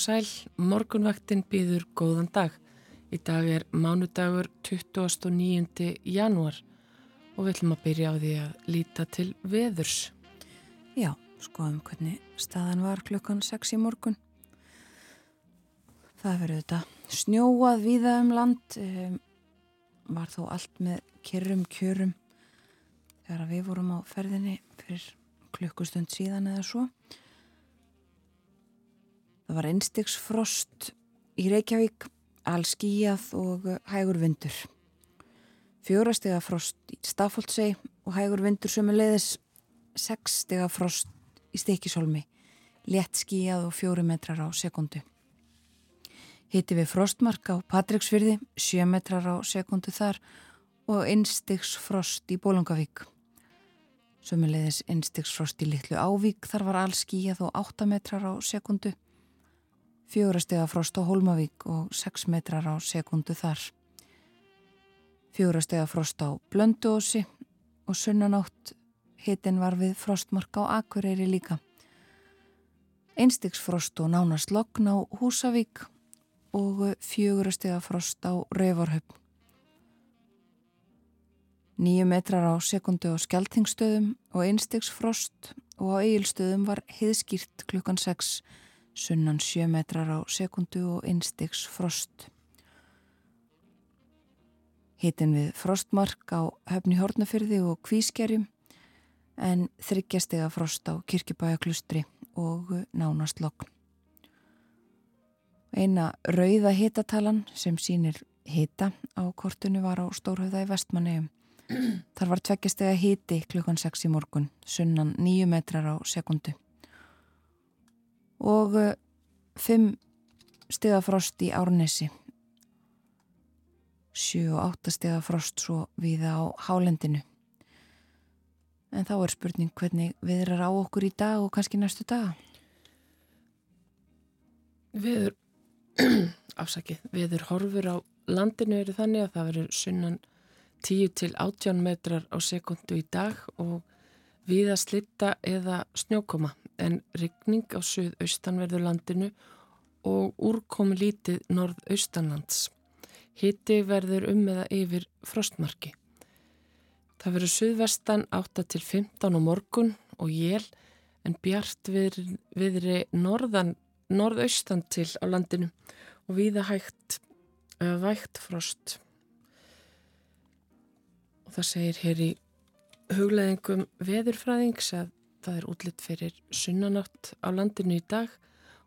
sæl, morgunvaktin býður góðan dag. Í dag er mánudagur 29. janúar og við ætlum að byrja á því að líta til veðurs. Já, skoðum hvernig staðan var klukkan 6 í morgun. Það verður þetta snjóað viða um land, um, var þó allt með kyrrum kjörum þegar við vorum á ferðinni fyrir klukkustund síðan eða svo. Það var einstegsfrost í Reykjavík, allskíjað og hægur vindur. Fjórastega frost í Stafóldsei og hægur vindur sömuleiðis sexstega frost í Stikisholmi, létt skíjað og fjóri metrar á sekundu. Hitti við frostmark á Patricksfyrði, sjö metrar á sekundu þar og einstegsfrost í Bólungavík. Sömuleiðis einstegsfrost í Littlu Ávík, þar var allskíjað og átta metrar á sekundu fjórastega frost á Holmavík og 6 metrar á sekundu þar. Fjórastega frost á Blönduósi og sunnanátt hitin var við frostmark á Akureyri líka. Einstiksfrost og nánast logn á Húsavík og fjórastega frost á Rauvarhöfn. Nýju metrar á sekundu á Skeltingstöðum og einstiksfrost og á Egilstöðum var hiðskýrt klukkan 6 sunnan 7 metrar á sekundu og innstiks frost. Hitin við frostmark á höfni Hortnafyrði og Kvískerjum en þryggjastega frost á Kirkibæjaklustri og nánast lokn. Eina rauða hitatalan sem sínir hita á kortunu var á Stórhauða í Vestmannegjum. Þar var tveggjastega hiti klukkan 6 í morgun, sunnan 9 metrar á sekundu og 5 eh, stega frost í Árnesi. 7 og 8 stega frost svo við á Hálendinu. En þá er spurning hvernig við erum á okkur í dag og kannski næstu dag Viður afsakið, viður horfur á landinu eru þannig að það verður sunnan 10 til 18 metrar á sekundu í dag og viða slitta eða snjókoma en rigning á suðaustanverðu landinu og úrkomi lítið norðaustanlands. Hitti verður um eða yfir frostmarki. Það verður suðvestan 8 til 15 á morgun og jél en bjart við, viðri norðan, norðaustan til á landinu og viða hægt vægt frost. Og það segir hér í hugleðingum veðurfræðings að Það er útlitt fyrir sunnanátt á landinu í dag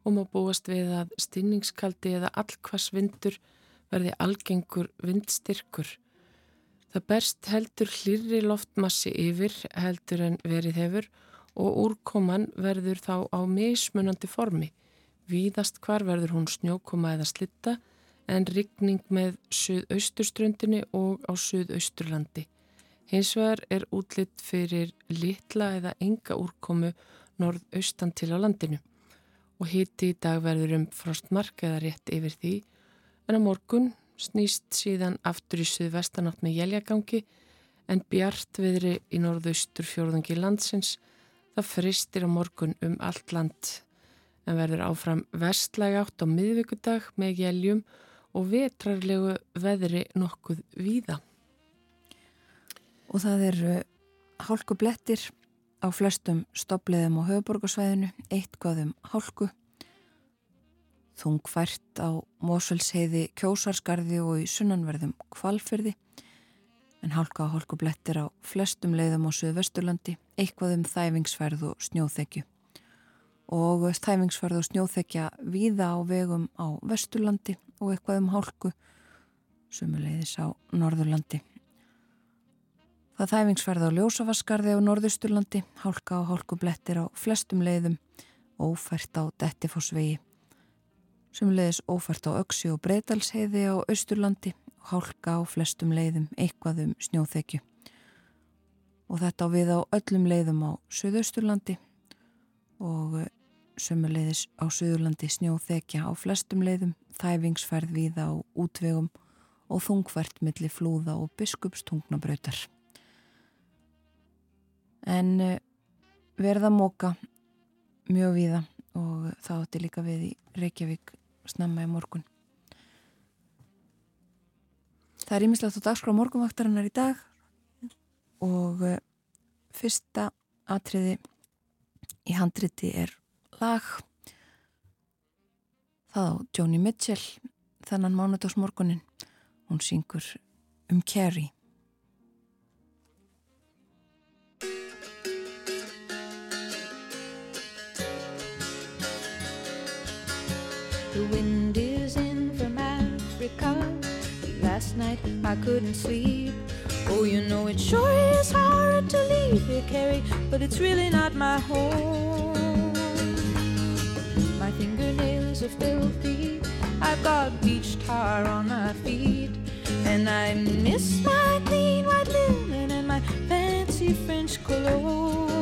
og má búast við að stinningskaldi eða allkvass vindur verði algengur vindstyrkur. Það berst heldur hlýri loftmassi yfir heldur en verið hefur og úrkoman verður þá á mismunandi formi. Víðast hvar verður hún snjókoma eða slitta en rigning með suðausturströndinni og á suðausturlandi. Hins vegar er útlitt fyrir litla eða enga úrkomu norðaustan til á landinu. Og hiti í dag verður um frostmark eða rétt yfir því. En á morgun snýst síðan aftur í suðvestanátt með jæljagangi en bjart viðri í norðaustur fjórðungi landsins. Það fristir á morgun um allt land en verður áfram vestlæg átt á miðvíkudag með jæljum og vetrarlegu veðri nokkuð víða og það eru hálku blettir á flestum stoppliðum á höfuborgarsvæðinu, eitt goðum hálku, þungfært á Mósulsheiði, Kjósarskarði og í sunnanverðum Kvalfyrði, en hálka á hálku blettir á flestum leiðum á Suðvesturlandi, eitthvað um þæfingsferð og snjóþekju. Og þæfingsferð og snjóþekja víða á vegum á Vesturlandi og eitthvað um hálku sumuleiðis á Norðurlandi. Það þæfingsferð á Ljósavaskarði á Norðusturlandi, hálka og hálkublettir á flestum leiðum, ófært á Dettifossvegi. Sumuleiðis ófært á Öksi og Breitalsheiði á Östurlandi og hálka á flestum leiðum, eitthvað um snjóþekju. Og þetta á við á öllum leiðum á Suðausturlandi og sömuleiðis á Suðurlandi snjóþekja á flestum leiðum, þæfingsferð við á útvegum og þungvert millir flúða og biskupstungnabrautar. En uh, verða móka mjög viða og það átti líka við í Reykjavík snemma í morgun. Það er ímislegt á dagskrá morgunvaktarinnar í dag og uh, fyrsta atriði í handriti er lag. Það á Joni Mitchell þennan mánudagsmorgunin hún syngur um Carrie The wind is in from Africa Last night I couldn't sleep Oh, you know it sure is hard to leave here, Carrie But it's really not my home My fingernails are filthy. I've got beach tar on my feet. And I miss my clean white linen and my fancy French cologne.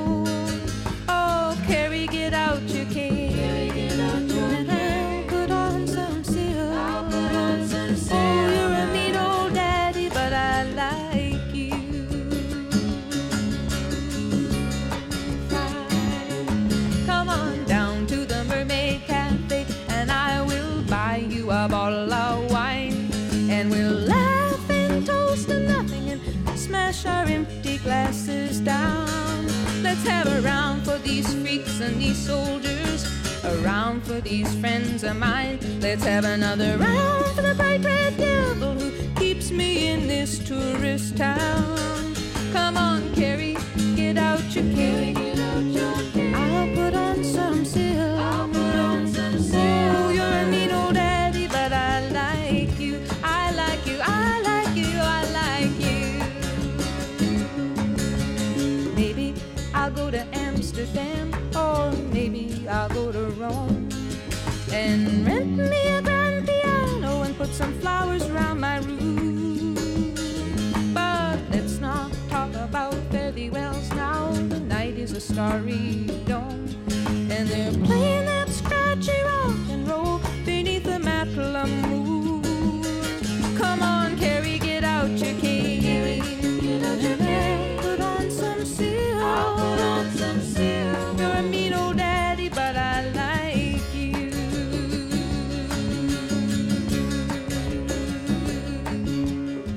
Soldiers. A round for these friends of mine. Let's have another round for the bright red devil who keeps me in this tourist town. Come on, Carrie, get out your cane. Starry dome, and they're playing that scratchy rock and roll beneath the Matla moon. Come on, Carrie, get out your cane. Get out your cane. Put on some silk. I'll put on some silk. You're a mean old daddy, but I like you.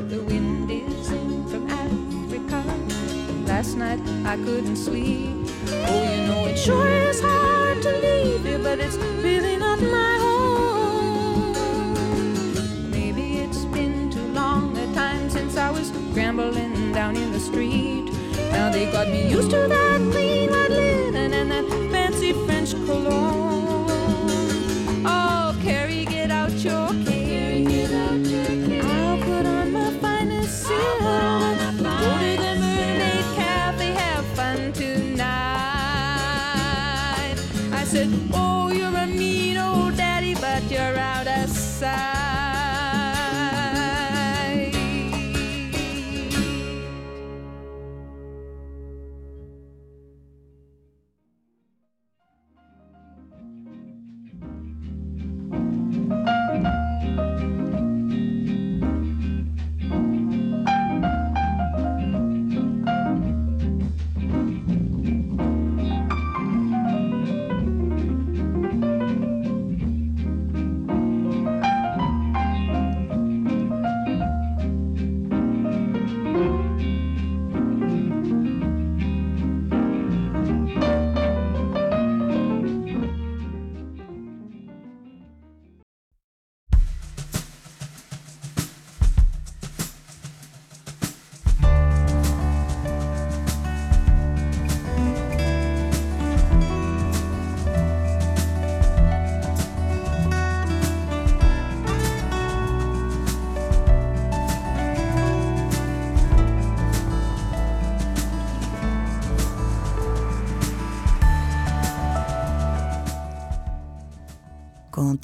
The wind is in from Africa. Last night I couldn't sleep. Oh, you know it sure is hard to leave you, but it's really not my home. Maybe it's been too long a time since I was scrambling down in the street. Now they got me used to that clean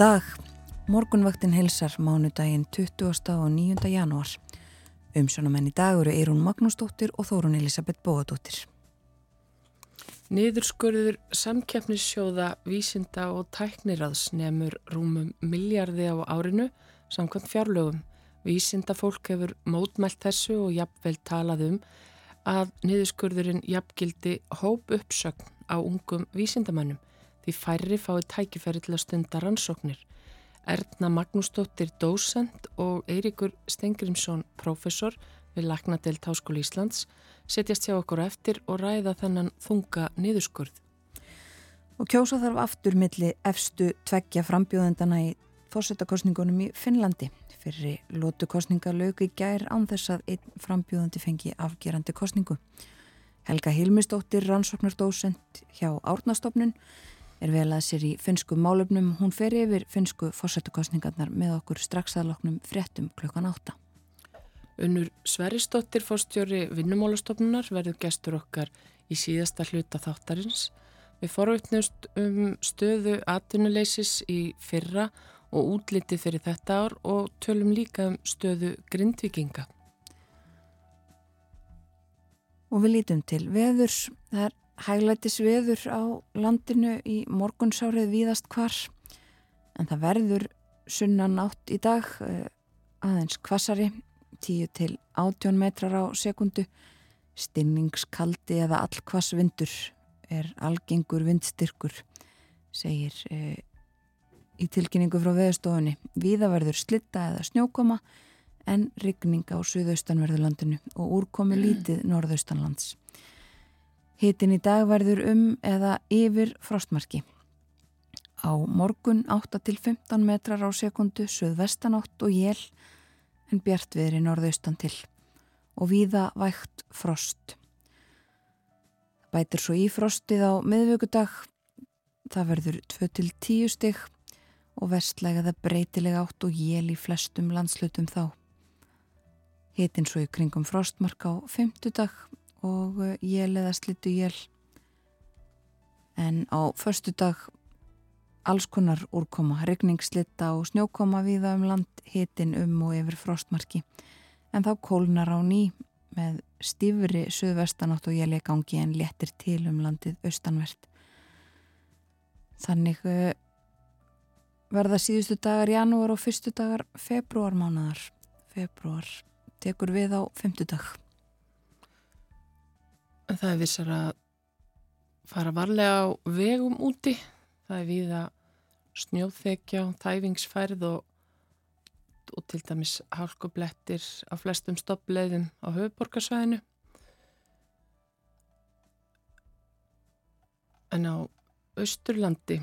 dag. Morgunvaktin helsar mánudaginn 20. og 9. janúar. Umsjónamenn í dag eru Eirún Magnúsdóttir og Þórun Elisabeth Bóadóttir. Niðurskurður samkeppnissjóða vísinda og tækniraðs nefnur rúmum miljardi á árinu samkvæmt fjárlögum. Vísinda fólk hefur mótmælt þessu og jafnvel talað um að niðurskurðurinn jafngildi hóp uppsögn á ungum vísindamannum því færri fái tækifæri til að stunda rannsóknir. Erna Magnúsdóttir dósend og Eirikur Stengrimsson professor við Laknadelt Háskóli Íslands setjast hjá okkur eftir og ræða þennan þunga niðurskurð. Og kjósa þarf aftur milli efstu tveggja frambjóðendana í fórsetakostningunum í Finnlandi. Fyrir lótukostninga lög í gær án þess að einn frambjóðandi fengi afgerandi kostningu. Helga Hilmisdóttir, rannsóknardósend hjá Árnastofnun, er vel að sér í finnsku málöfnum. Hún fer yfir finnsku fórsetakostningarnar með okkur strax aðloknum fréttum klukkan átta. Unnur Sveristóttir fórstjóri vinnumálastofnunar verður gestur okkar í síðasta hluta þáttarins. Við forveitnust um stöðu atvinnuleysis í fyrra og útliti fyrir þetta ár og tölum líka um stöðu grindvikinga. Og við lítum til veðurs. Það er hæglætis veður á landinu í morgunsárið víðast hvar en það verður sunnan átt í dag eh, aðeins kvassari 10 til 18 metrar á sekundu. Stinningskaldi eða allkvass vindur er algengur vindstyrkur segir e, í tilkynningu frá veðustofunni viða verður slitta eða snjókoma en rigning á suðaustanverðurlandinu og úrkomi lítið norðaustanlands Hitin í dag verður um eða yfir frostmarki. Á morgun 8-15 metrar á sekundu, söðvestanátt og jél en bjartviðri norðaustan til og víða vægt frost. Bætir svo í frostið á miðvöggudag, það verður 2-10 stygg og vestlega það breytilega átt og jél í flestum landslutum þá. Hitin svo í kringum frostmark á fymtudag og jél eða slittu jél en á förstu dag alls konar úrkoma, regningslitta og snjókoma viða um land hitin um og yfir frostmarki. En þá kólnar á ný með stífri söðvestanátt og jél ekki gangi en léttir til um landið austanvert. Þannig uh, verða síðustu dagar janúar og fyrstu dagar februar mánadar februar tekur við á fymtudag En það er vissar að fara varlega á vegum úti. Það er viða snjóþekja, þæfingsfærð og, og til dæmis hálkublettir á flestum stoppleiðum á höfuborgarsvæðinu. En á Östurlandi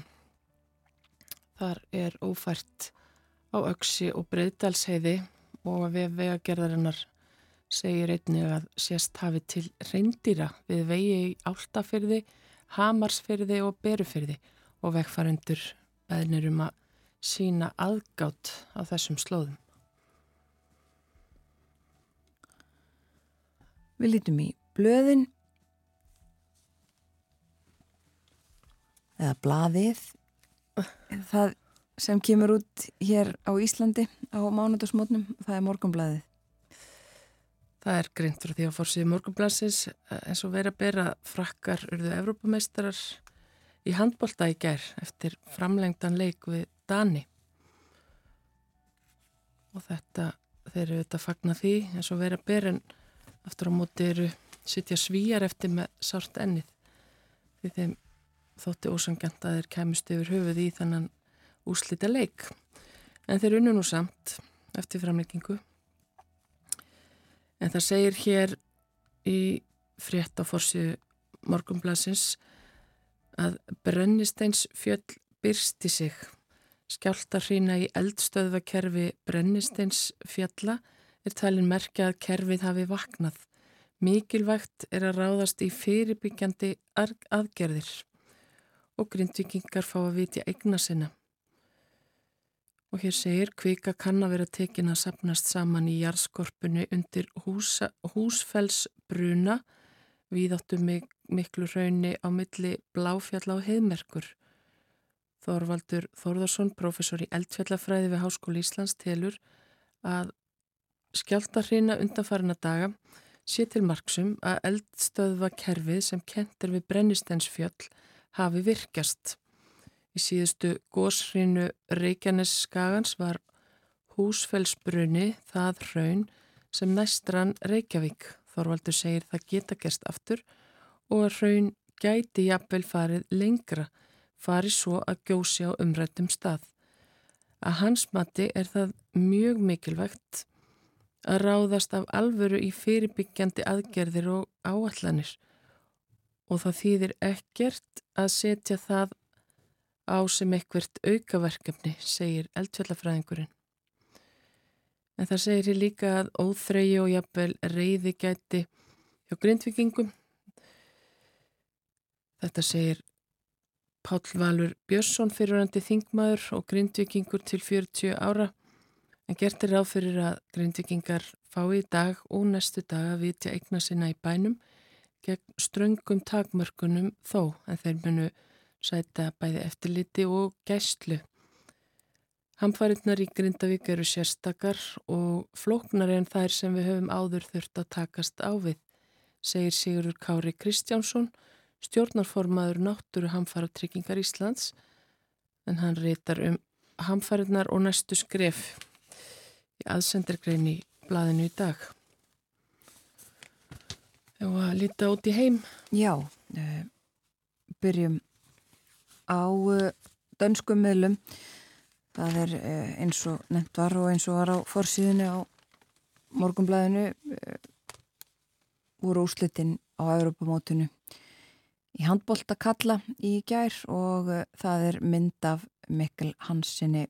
þar er ófært á Öksi og Breiðdalsheiði og við vegagerðarinnar segir einnig að sérst hafi til reyndýra við vegi í áltafyrði, hamarsfyrði og berufyrði og vegfærundur beðnir um að sína aðgátt á þessum slóðum. Við lítum í blöðin eða blaðið það sem kemur út hér á Íslandi á mánudagsmótnum, það er morgunblaðið. Það er greint frá því að fórsíði morgunblansins eins og verið að bera frakkar urðu Evrópameistarar í handbólta í gær eftir framlengdan leik við Dani. Og þetta, þeir eru þetta fagna því eins og verið að bera en aftur á móti eru sittja svíjar eftir með sárt ennið. Því þeim þótti ósangjant að þeir kemist yfir höfuð í þannan úslita leik. En þeir unnu nú samt eftir framleggingu En það segir hér í frétt á fórsíðu morgumblasins að brennisteins fjöll byrsti sig. Skjálta hrína í eldstöðvakerfi brennisteins fjalla er talin merkja að kerfið hafi vaknað. Mikilvægt er að ráðast í fyrirbyggjandi aðgerðir og grindvikingar fá að vitja eigna sinna. Og hér segir kvika kann að vera tekin að sapnast saman í jarðskorpunni undir húsa, húsfellsbruna við áttum mik miklu raunni á milli bláfjalla og heiðmerkur. Þorvaldur Þórðarsson, professor í eldfjallafræði við Háskóli Íslands, telur að skjáltarhina undanfarina daga sé til marksum að eldstöðva kerfið sem kentir við brennistensfjöll hafi virkjast. Í síðustu góshrinu Reykjanes skagans var húsfellsbrunni það hraun sem næstran Reykjavík. Þorvaldur segir það geta gerst aftur og að hraun gæti jafnvel farið lengra, farið svo að gjósi á umrættum stað. Að hans mati er það mjög mikilvægt að ráðast af alvöru í fyrirbyggjandi aðgerðir og áallanir og það þýðir ekkert að setja það á sem eitthvert aukaverkefni, segir eldfjallafræðingurinn. En það segir hér líka að óþreyju og jafnvel reyði gæti hjá grindvikingum. Þetta segir Pál Valur Björnsson fyrirandi þingmaður og grindvikingur til 40 ára en gert er ráð fyrir að grindvikingar fái í dag og næstu dag að vitja eigna sinna í bænum gegn ströngum takmörkunum þó en þeir munu sæta bæði eftirliti og gæslu. Hamfarinnar í Grindavík eru sérstakar og flóknar en þær sem við höfum áður þurft að takast á við, segir Sigurur Kári Kristjánsson, stjórnarformaður náttúru hamfara tryggingar Íslands, en hann reytar um hamfarinnar og næstu skref í aðsendargrein í blaðinu í dag. Þegar að lita út í heim. Já, uh, byrjum á uh, dönskum miðlum. Það er uh, eins og nefnt var og eins og var á forsíðinu á morgumblæðinu voru úslitin á Europamótinu í handbólta kalla í gær og það er mynd af Mikkel Hansinni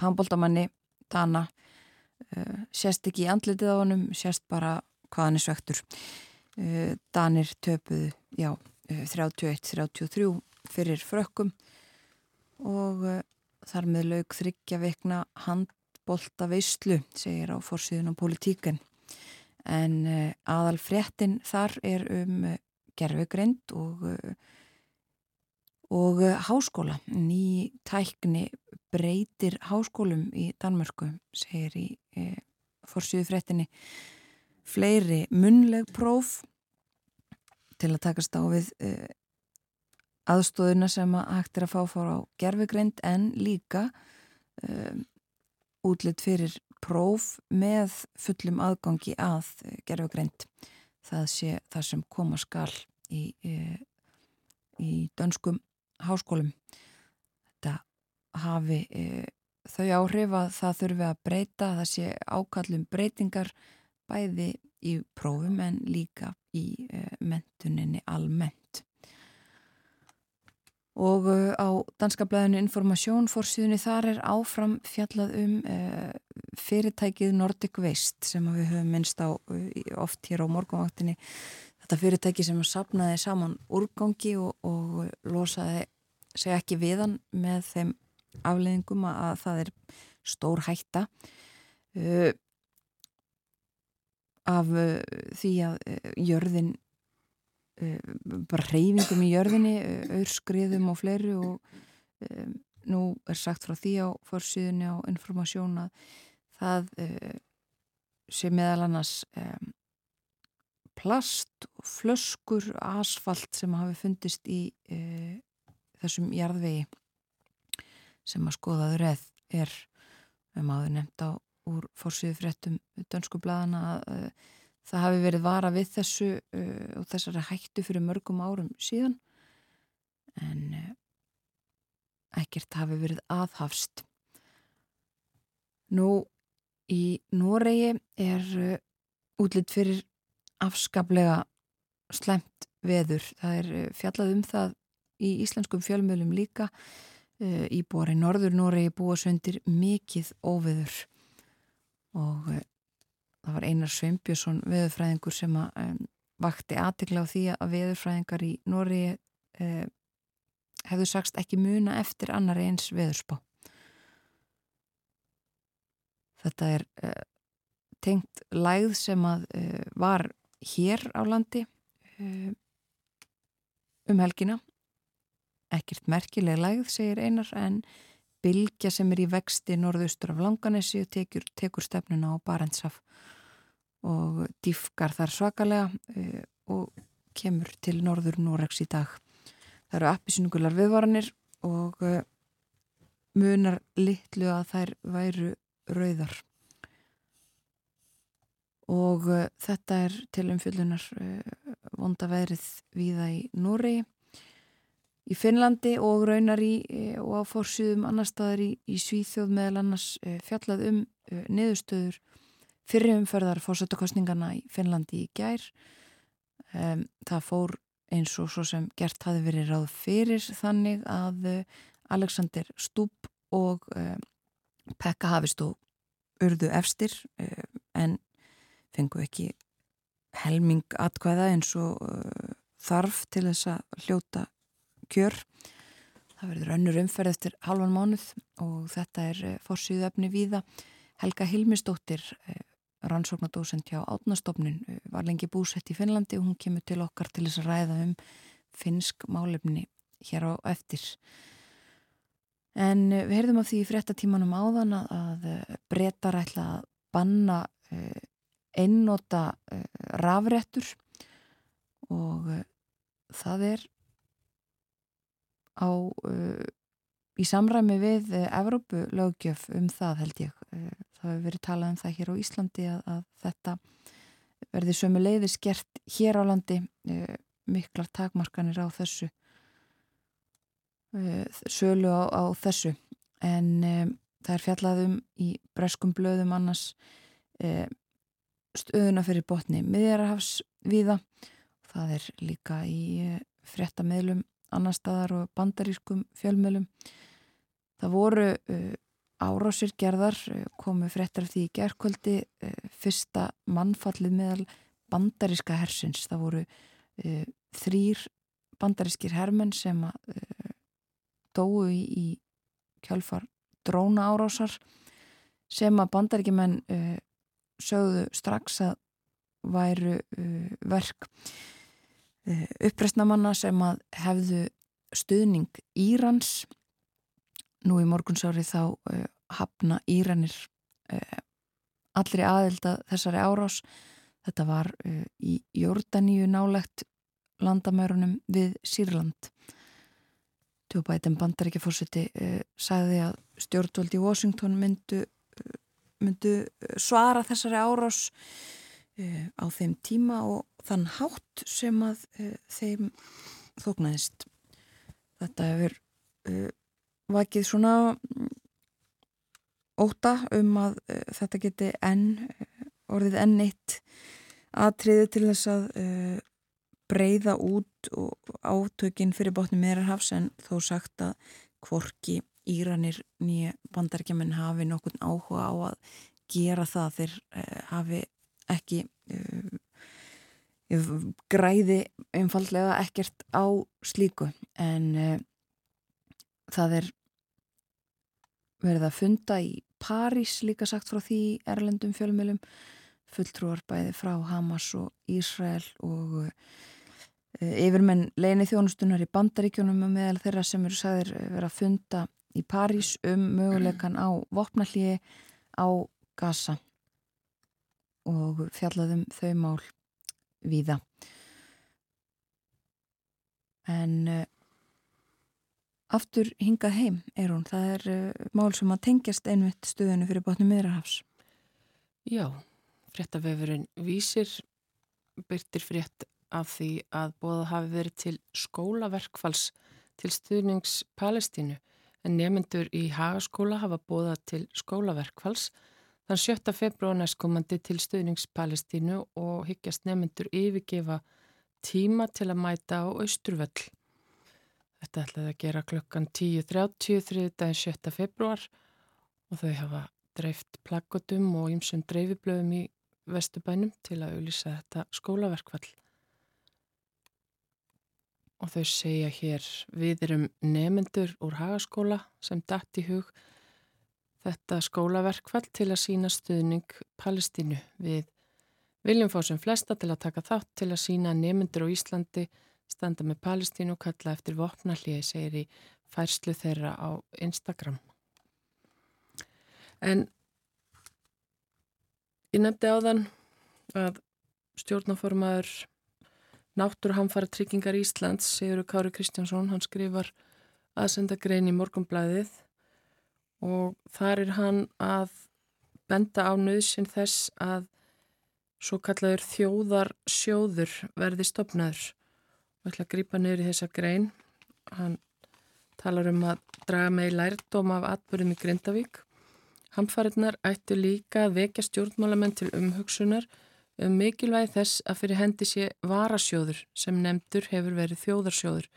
handbóltamanni Dana uh, sérst ekki í andlitið á honum sérst bara hvað hann er svektur Danir töpuðu já, 31-33 fyrir frökkum. Og þar með laug þryggja veikna handbólta veistlu segir á fórsíðun og politíken en aðal fréttin þar er um gerfugrind og og háskóla. Ný tækni breytir háskólum í Danmörku, segir í forsýðu fréttinni fleiri munleg próf til að takast á við e, aðstóðuna sem að hægt er að fá fór á gerfegreind en líka e, útlitt fyrir próf með fullum aðgangi að gerfegreind það sé það sem koma skal í, e, í dönskum háskólum. Hafi e, þau áhrif að það þurfi að breyta, það sé ákallum breytingar bæði í prófum en líka í e, mentuninni almennt. Og e, á danska blæðinu Informasjón fórsíðunni þar er áfram fjallað um e, fyrirtækið Nordic Waste sem við höfum minnst á oft hér á morgunvaktinni. Þetta fyrirtæki sem sapnaði saman úrgangi og, og losaði segja ekki viðan með þeim afleðingum að það er stór hætta af uh, því að uh, jörðin uh, bara reyfingum í jörðinni auðskriðum og fleiri og um, nú er sagt frá því á fórsíðunni á informasjón að það sé meðal annars um, plast flöskur asfalt sem hafi fundist í þessum jarðvegi sem að skoðaður eð er um aður nefnt á úr fórsíðu fréttum dönsku bladana að uh, það hafi verið vara við þessu uh, og þessari hættu fyrir mörgum árum síðan en uh, ekkert hafi verið aðhafst. Nú í Noregi er útlitt fyrir afskaplega slemt veður. Það er fjallað um það í íslenskum fjölmjölum líka Eh, íbúar í norður Noregi búa söndir mikið óveður og uh, það var Einar Sveinbjörnsson veðurfræðingur sem að vakti aðtikla á því að veðurfræðingar í Noregi uh, hefðu sagst ekki muna eftir annar eins veðurspá. Þetta er uh, tengt læð sem að var hér á landi um helgina. Ekkert merkileg lægð, segir einar, en bylgja sem er í vexti norðaustur af Langanesi tekur, tekur stefnuna á Barentsaf og diffkar þar svakalega uh, og kemur til norður Noregs í dag. Það eru appisynugular viðvaranir og uh, munar litlu að þær væru rauðar. Og uh, þetta er til umfjöldunar vonda veðrið viða í Noregi í Finnlandi og raunar í og á fórsýðum annar staðar í, í Svíþjóð meðal annars fjallað um niðurstöður fyrirumferðar fórsættakostningana í Finnlandi í gær. Um, það fór eins og svo sem gert hafi verið ráð fyrir þannig að Alexander Stúb og uh, Pekka Hafistó urðu efstir uh, en fengu ekki helming atkvæða eins og þarf til þess að hljóta kjör. Það verður önnur umferð eftir halvan mánuð og þetta er fórsýðu efni víða. Helga Hilmisdóttir rannsóknadósend hjá átnastofnun eh, var lengi búsett í Finnlandi og hún kemur til okkar til þess að ræða um finnsk málefni hér á eftir. En eh, við heyrðum af því í fréttatímanum áðan að eh, breytar ætla að banna einnota rafrættur og það er á í samræmi við Evrópu lögjöf um það held ég. Það hefur verið talað um það hér á Íslandi að, að þetta verði sömu leiði skert hér á landi uh, miklar takmarkanir á þessu uh, sölu á, á þessu. En um, það er fjallaðum í breskum blöðum annars stöðuna fyrir botni miðjarahafs viða það er líka í fréttameðlum annar staðar og bandarískum fjölmeðlum það voru árásir gerðar eh, komu fréttar af því í gerðkvöldi eh, fyrsta mannfallið meðal bandaríska hersins. Það voru uh, þrýr bandarískir hermenn sem uh, dóu í, kjálfar dróna árásar sem að bandaríkjumenn uh, sögðu strax að væru verk uppreistnamanna sem að hefðu stuðning Írans. Nú í morgunsári þá uh, hafna Íranir uh, allri aðelda þessari árás. Þetta var í Jórdaníu nálegt landamærunum við Sýrland. Tjóbætin bandaríkjafórseti sagði að stjórnvöld í Washington myndu, myndu svara þessari árás á þeim tíma og þann hátt sem að þeim þóknaðist. Þetta hefur vakið svona mm, óta um að uh, þetta geti enn uh, orðið enn eitt aðtriði til þess að uh, breyða út átökin fyrir botni meðrarhafs en þó sagt að kvorki Íranir nýja bandarkjaman hafi nokkur áhuga á að gera það. Þeir hafi ekki græði einfallega ekkert á slíku en það er verið að funda í París líka sagt frá því erlendum fjölmjölum fulltrúar bæði frá Hamas og Ísrael og e, yfirmenn leini þjónustunar í bandaríkjónum og meðal þeirra sem eru sagðir verið að funda í París um möguleikan á vopnallíi á Gaza og fjallaðum þau mál víða en aftur hingað heim er hún. Það er uh, mál sem að tengjast einmitt stöðinu fyrir botnum meðrahafs. Já, fréttavefurinn vísir byrtir frétt af því að bóða hafi verið til skólaverkfalls til stuðnings Palestínu en nefnendur í Hagaskóla hafa bóða til skólaverkfalls þann 7. februar næstkomandi til stuðnings Palestínu og hyggjast nefnendur yfirgefa tíma til að mæta á Östurvöll. Þetta ætlaði að gera klukkan 10.30 þriðdæðin 7. februar og þau hafa dreift plaggotum og ýmsum dreifiblöðum í vestubænum til að auðvisa þetta skólaverkvall. Og þau segja hér við erum nemyndur úr hagaskóla sem dætt í hug þetta skólaverkvall til að sína stuðning Palestínu við viljum fá sem flesta til að taka þátt til að sína nemyndur á Íslandi standa með Palestínu og kalla eftir vopnallíði, segir í færslu þeirra á Instagram. En ég nefndi á þann að stjórnaformaður Náttúrhamfara tryggingar Íslands, Sigur Kári Kristjánsson, hann skrifar aðsenda grein í morgumblæðið og þar er hann að benda á nöðsinn þess að svo kallaður þjóðar sjóður verði stopnaður og ætla að grýpa niður í þessa grein. Hann talar um að draga með í lærdóm af atbyrjum í Grindavík. Hamfarinnar ættu líka að vekja stjórnmálamenn til umhugsunar um mikilvægi þess að fyrir hendi sé varasjóður sem nefndur hefur verið þjóðarsjóður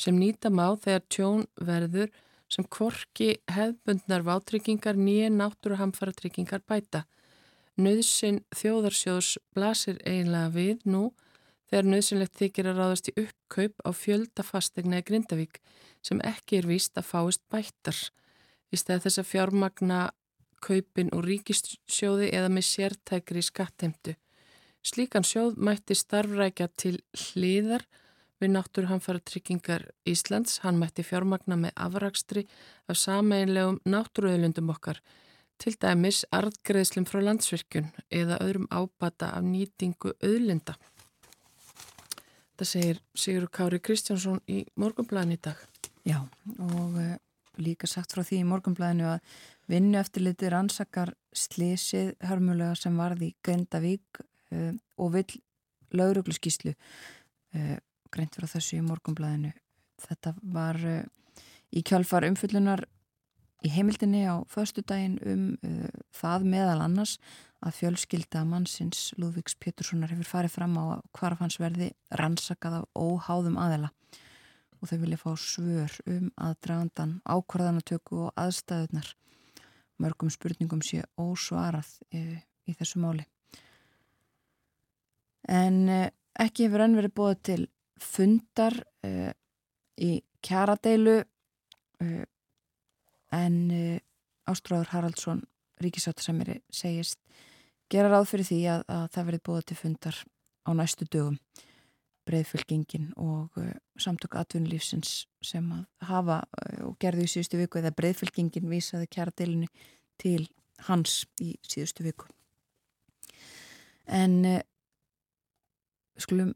sem nýta má þegar tjón verður sem kvorki hefbundnar vátryggingar nýja náttúru hamfaratryggingar bæta. Nauðsinn þjóðarsjóðs blasir eiginlega við nú þegar nauðsynlegt þykir að ráðast í uppkaup á fjöldafastegna í Grindavík sem ekki er víst að fáist bættar í stað þess að fjármagna kaupin úr ríkissjóði eða með sértækri skattheimtu. Slíkan sjóð mætti starfrækja til hliðar við náttúruhamfara tryggingar Íslands. Hann mætti fjármagna með afrakstri af sameinlegum náttúruöðlundum okkar, til dæmis arðgreðslum frá landsvirkjun eða öðrum ábata af nýtingu öðlinda. Það segir Sigur Kári Kristjánsson í morgunblæðin í dag. Já, og uh, líka sagt frá því í morgunblæðinu að vinnu eftir litið rannsakar slísið hörmulega sem varði í Göndavík uh, og vill laurugluskíslu uh, greint frá þessu í morgunblæðinu. Þetta var í kjálfar umfyllunar í heimildinni á förstu daginn um það meðal annars að fjölskylda mannsins Lúðvíks Péturssonar hefur farið fram á hvarf hans verði rannsakað af óháðum aðela og þau vilja fá svör um aðdragandan ákvarðanatöku og aðstæðunar mörgum spurningum sé ósvarað í, í þessu máli. En ekki hefur enn verið búið til fundar uh, í kjaradeilu uh, en uh, Ástráður Haraldsson ríkisáttasemiri segist gera ráð fyrir því að, að það verið búið til fundar á næstu dögum. Breyðfylgingin og samtök atvinnulífsins sem að hafa og gerði í síðustu viku eða breyðfylgingin vísaði kjaradeilinu til hans í síðustu viku. En skulum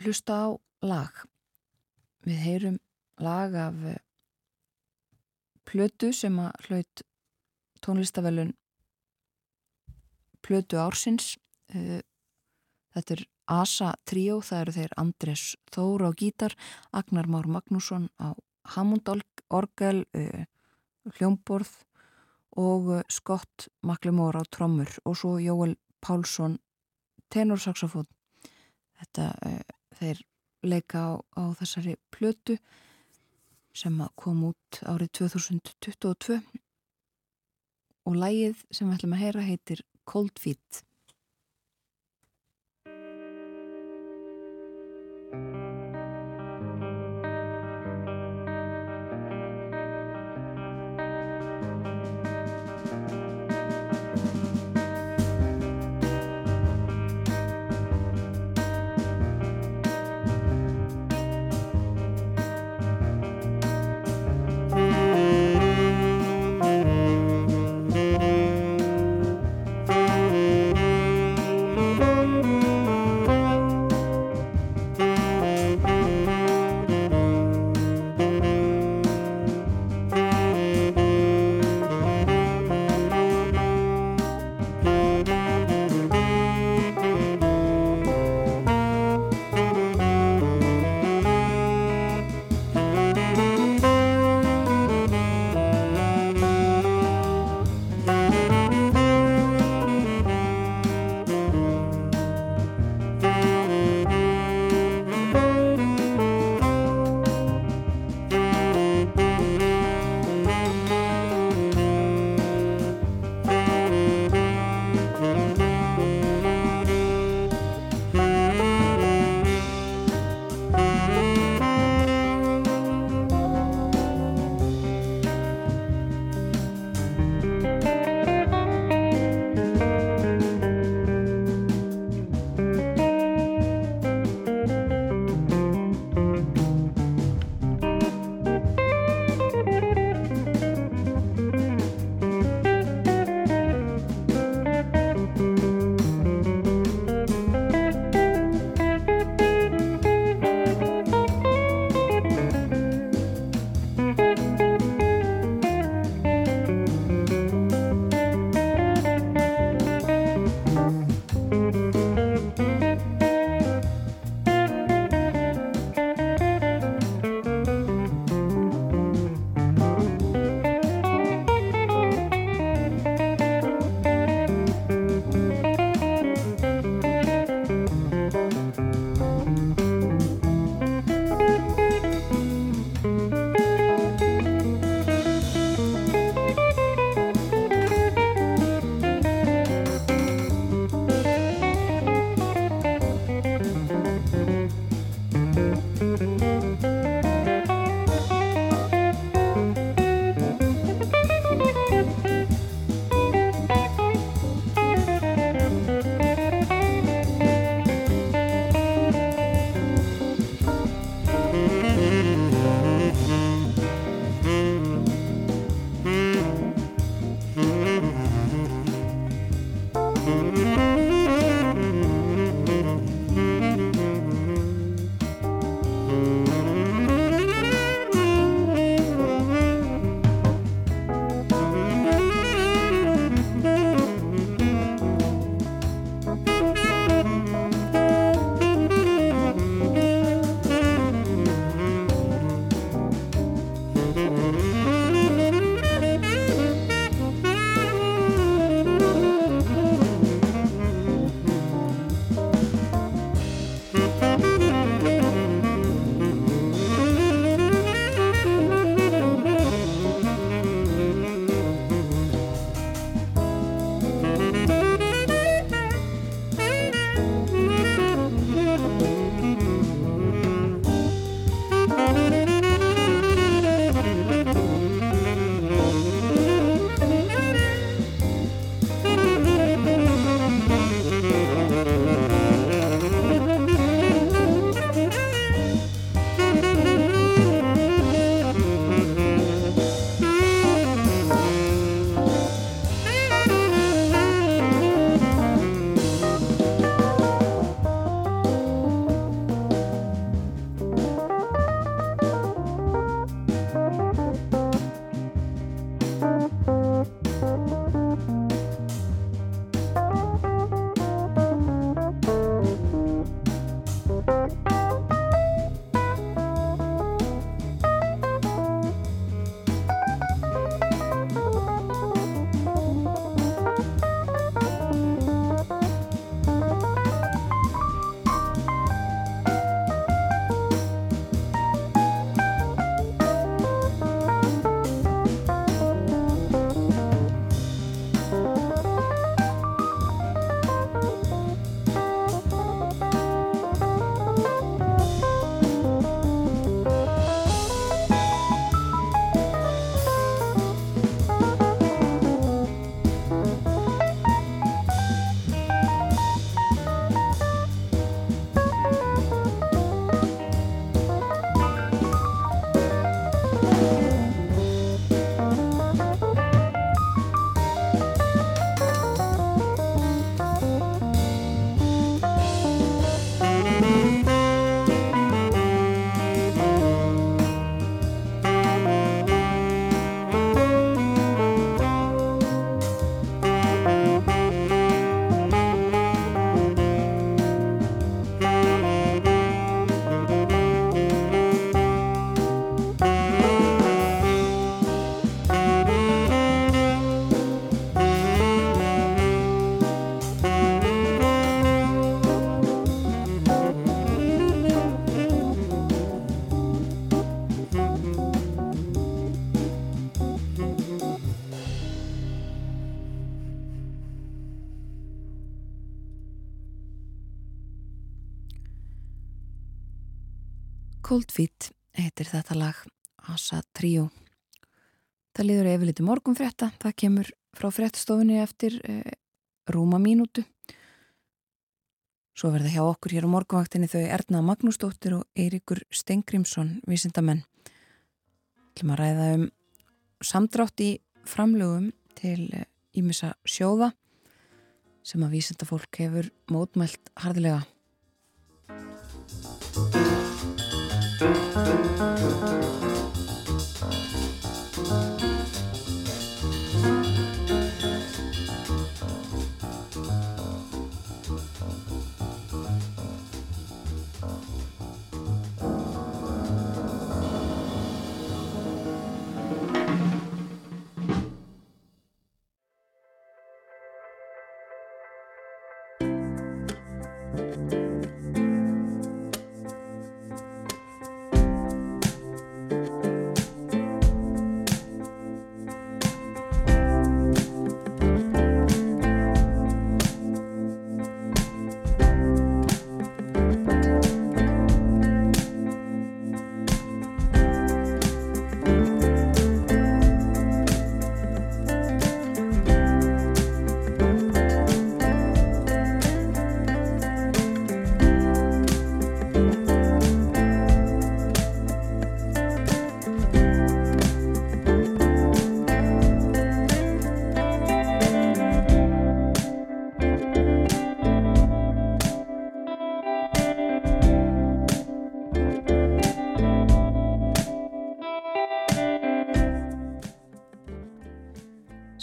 hlusta á lag. Við heyrum lag af eh, plötu sem að hlaut tónlistavelun plötu ársins. Eh, þetta er Asa Trio, það eru þeir Andres Þóra á gítar, Agnar Már Magnússon á Hammondorgel, eh, hljómborð og Scott Maklimór á trommur og svo Jóel Pálsson tenorsaxofón. Þetta þeir leika á, á þessari plötu sem kom út árið 2022 og lægið sem við ætlum að heyra heitir Cold Feet Cold Feet heitir þetta lag Asa Trio. Það liður yfirleiti morgun frétta. Það kemur frá fréttastofunni eftir eh, rúma mínútu. Svo verða hjá okkur hér á morgunvaktinni þau Erna Magnúsdóttir og Eirikur Stengrimsson, vísindamenn. Ætlum að ræða um samdrátt í framlögum til ímissa eh, sjóða sem að vísindafólk hefur mótmælt hardilega. thank you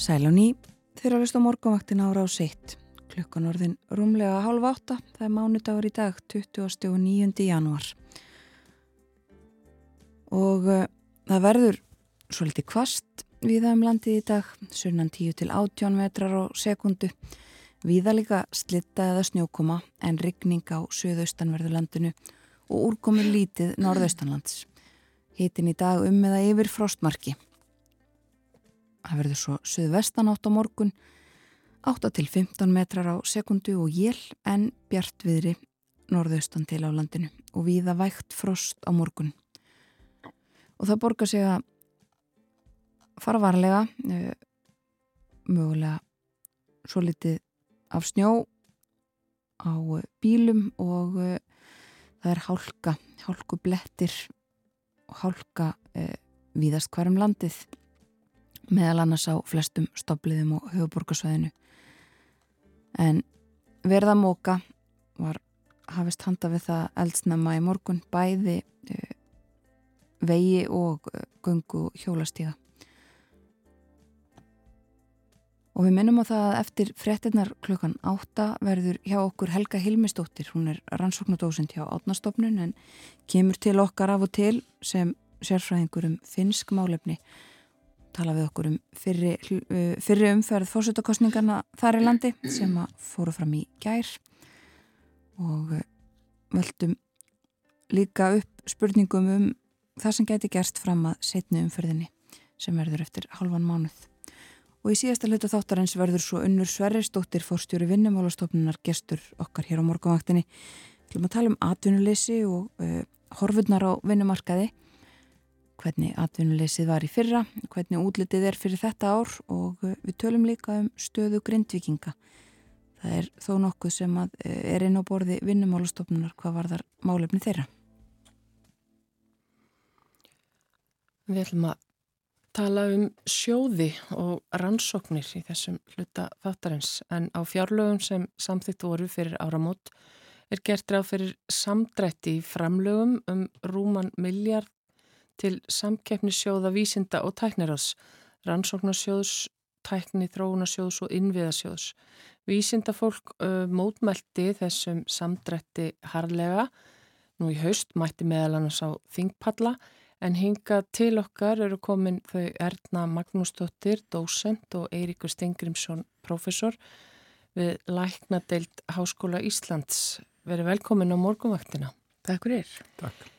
Sæl og ný, þeir að hlusta morgunvaktin ára á sitt. Klukkan orðin rúmlega hálf átta, það er mánudagur í dag, 29. januar. Og uh, það verður svolítið kvast viða um landið í dag, sunnan 10 til 18 metrar á sekundu. Viða líka slitta eða snjókoma en rigning á söðaustanverðu landinu og úrkomi lítið norðaustanlands. Hitin í dag um eða yfir frostmarki. Það verður svo söðvestanátt á morgun, 8 til 15 metrar á sekundu og jél en bjartviðri norðaustan til á landinu og viða vægt frost á morgun. Og það borgar sig að fara varlega, eh, mögulega svo litið af snjó á bílum og eh, það er hálka, hálku blettir og hálka eh, víðast hverjum landið meðal annars á flestum stoppliðum og höfuborgarsvæðinu. En verða móka var hafist handa við það eldsnama í morgun bæði uh, vegi og uh, gungu hjólastíða. Og við minnum á það að eftir frettinnar klukkan átta verður hjá okkur Helga Hilmistóttir, hún er rannsóknudósend hjá átnastofnun en kemur til okkar af og til sem sérfræðingur um finsk málefni tala við okkur um fyrri, uh, fyrri umferð fórsöldakostningarna þar í landi sem að fóru fram í gær og uh, völdum líka upp spurningum um það sem geti gerst fram að setnu umferðinni sem verður eftir halvan mánuð. Og í síðasta hlutu þáttarins verður svo unnur Sverrisdóttir fórstjóri vinnumálastofnunar gestur okkar hér á morgunvaktinni. Við ætlum að tala um atvinnuleysi og uh, horfurnar á vinnumarkaði hvernig atvinnuleysið var í fyrra, hvernig útlitið er fyrir þetta ár og uh, við tölum líka um stöðu grindvikinga. Það er þó nokkuð sem uh, er inn á borði vinnumálastofnunar hvað var þar málefni þeirra. Við ætlum að tala um sjóði og rannsóknir í þessum hluta þáttarins en á fjárlögum sem samþýtt voru fyrir áramót er gert ráð fyrir samdrætti í framlögum um rúman miljard til samkeppnissjóða vísinda og tækniráðs, rannsóknarsjóðs, tækni, þróunarsjóðs og innviðarsjóðs. Vísindafólk uh, mótmælti þessum samdrætti harlega, nú í haust mætti meðal annars á Þingpalla, en hinga til okkar eru komin þau Erna Magnúsdóttir, dósent og Eiríkur Stengrimsson, professor við Læknadeild Háskóla Íslands. Verið velkomin á morgunvaktina. Takk fyrir. Takk.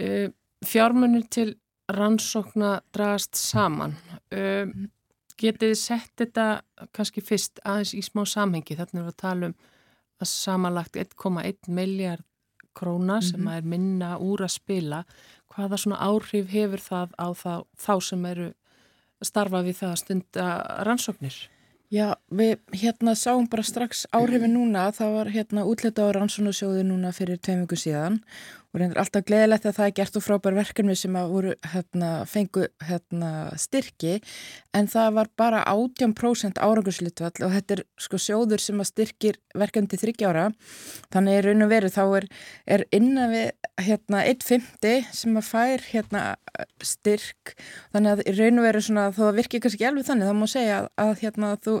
Uh, fjármunir til rannsókna dragast saman. Um, getið sett þetta kannski fyrst aðeins í smá samhengi. Þannig að við talum að samanlagt 1,1 miljard króna sem Mhm. er minna úr að spila, hvaða svona áhrif hefur það á þá, þá sem eru starfa við það að stunda rannsóknir? Já, við hérna sáum bara strax áhrifin núna, það var hérna útlita á rannsónasjóði núna fyrir tveim viku síðan og reyndir alltaf gleðilegt að það er gert og frábær verkefni sem að voru hérna fengu hérna styrki. En það var bara 18% árangurslítvall og þetta er sko sjóður sem að styrkir verkefni til þryggjára þannig er raun og veru þá er, er innan við hérna 1.50 sem að fær hérna styrk. Þannig að raun og veru svona það virkir kannski alveg þannig þá má segja að, að hérna þú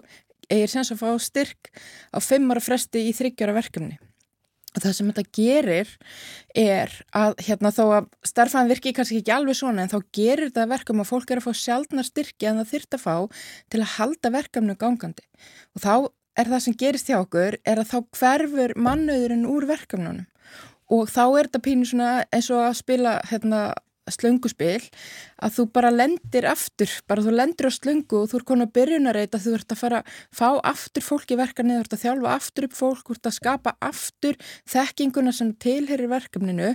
eigir sens að fá styrk á fimm ára fresti í þryggjara verkefni. og það sem þetta gerir er að hérna þó að starfæðan virki kannski ekki alveg svona en þá gerir þetta verkum að fólk er að fá sjálfnar styrki en það þyrft að fá til að halda verkefnu gangandi. Og þá er það sem gerist hjá okkur er að þá hverfur mannauðurinn úr verkefnunum. Og þá er þetta pínu eins og að spila hérna slönguspil að þú bara lendir aftur, bara þú lendir á slöngu og þú er konar byrjunarreit að þú ert að fara fá aftur fólk í verkefni, þú ert að þjálfa aftur upp fólk, þú ert að skapa aftur þekkinguna sem tilherir verkefninu.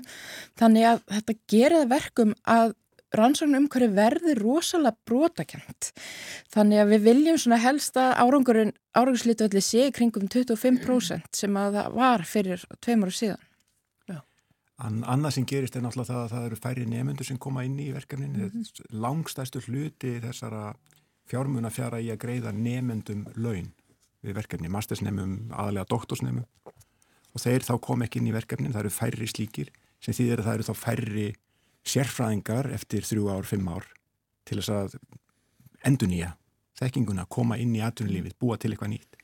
Þannig að þetta gera það verkum að rannsóknum umhverju verður rosalega brotakent þannig að við viljum svona helst að árangurinn árangurslítualli sé kringum 25% sem að það var fyrir tveimur og síðan. An, annað sem gerist er náttúrulega það að það eru færri nefnendur sem koma inn í verkefnin mm -hmm. langstæstu hluti þessara fjármuna fjara í að greiða nefnendum laun við verkefni, mastersnefnum aðalega doktorsnefnum og þeir þá kom ekki inn í verkefnin, það eru færri slíkir sem þýðir að það eru þá færri sérfræðingar eftir þrjú ár, fimm ár til þess að endunýja þekkinguna, koma inn í atvinnulífið, búa til eitthvað nýtt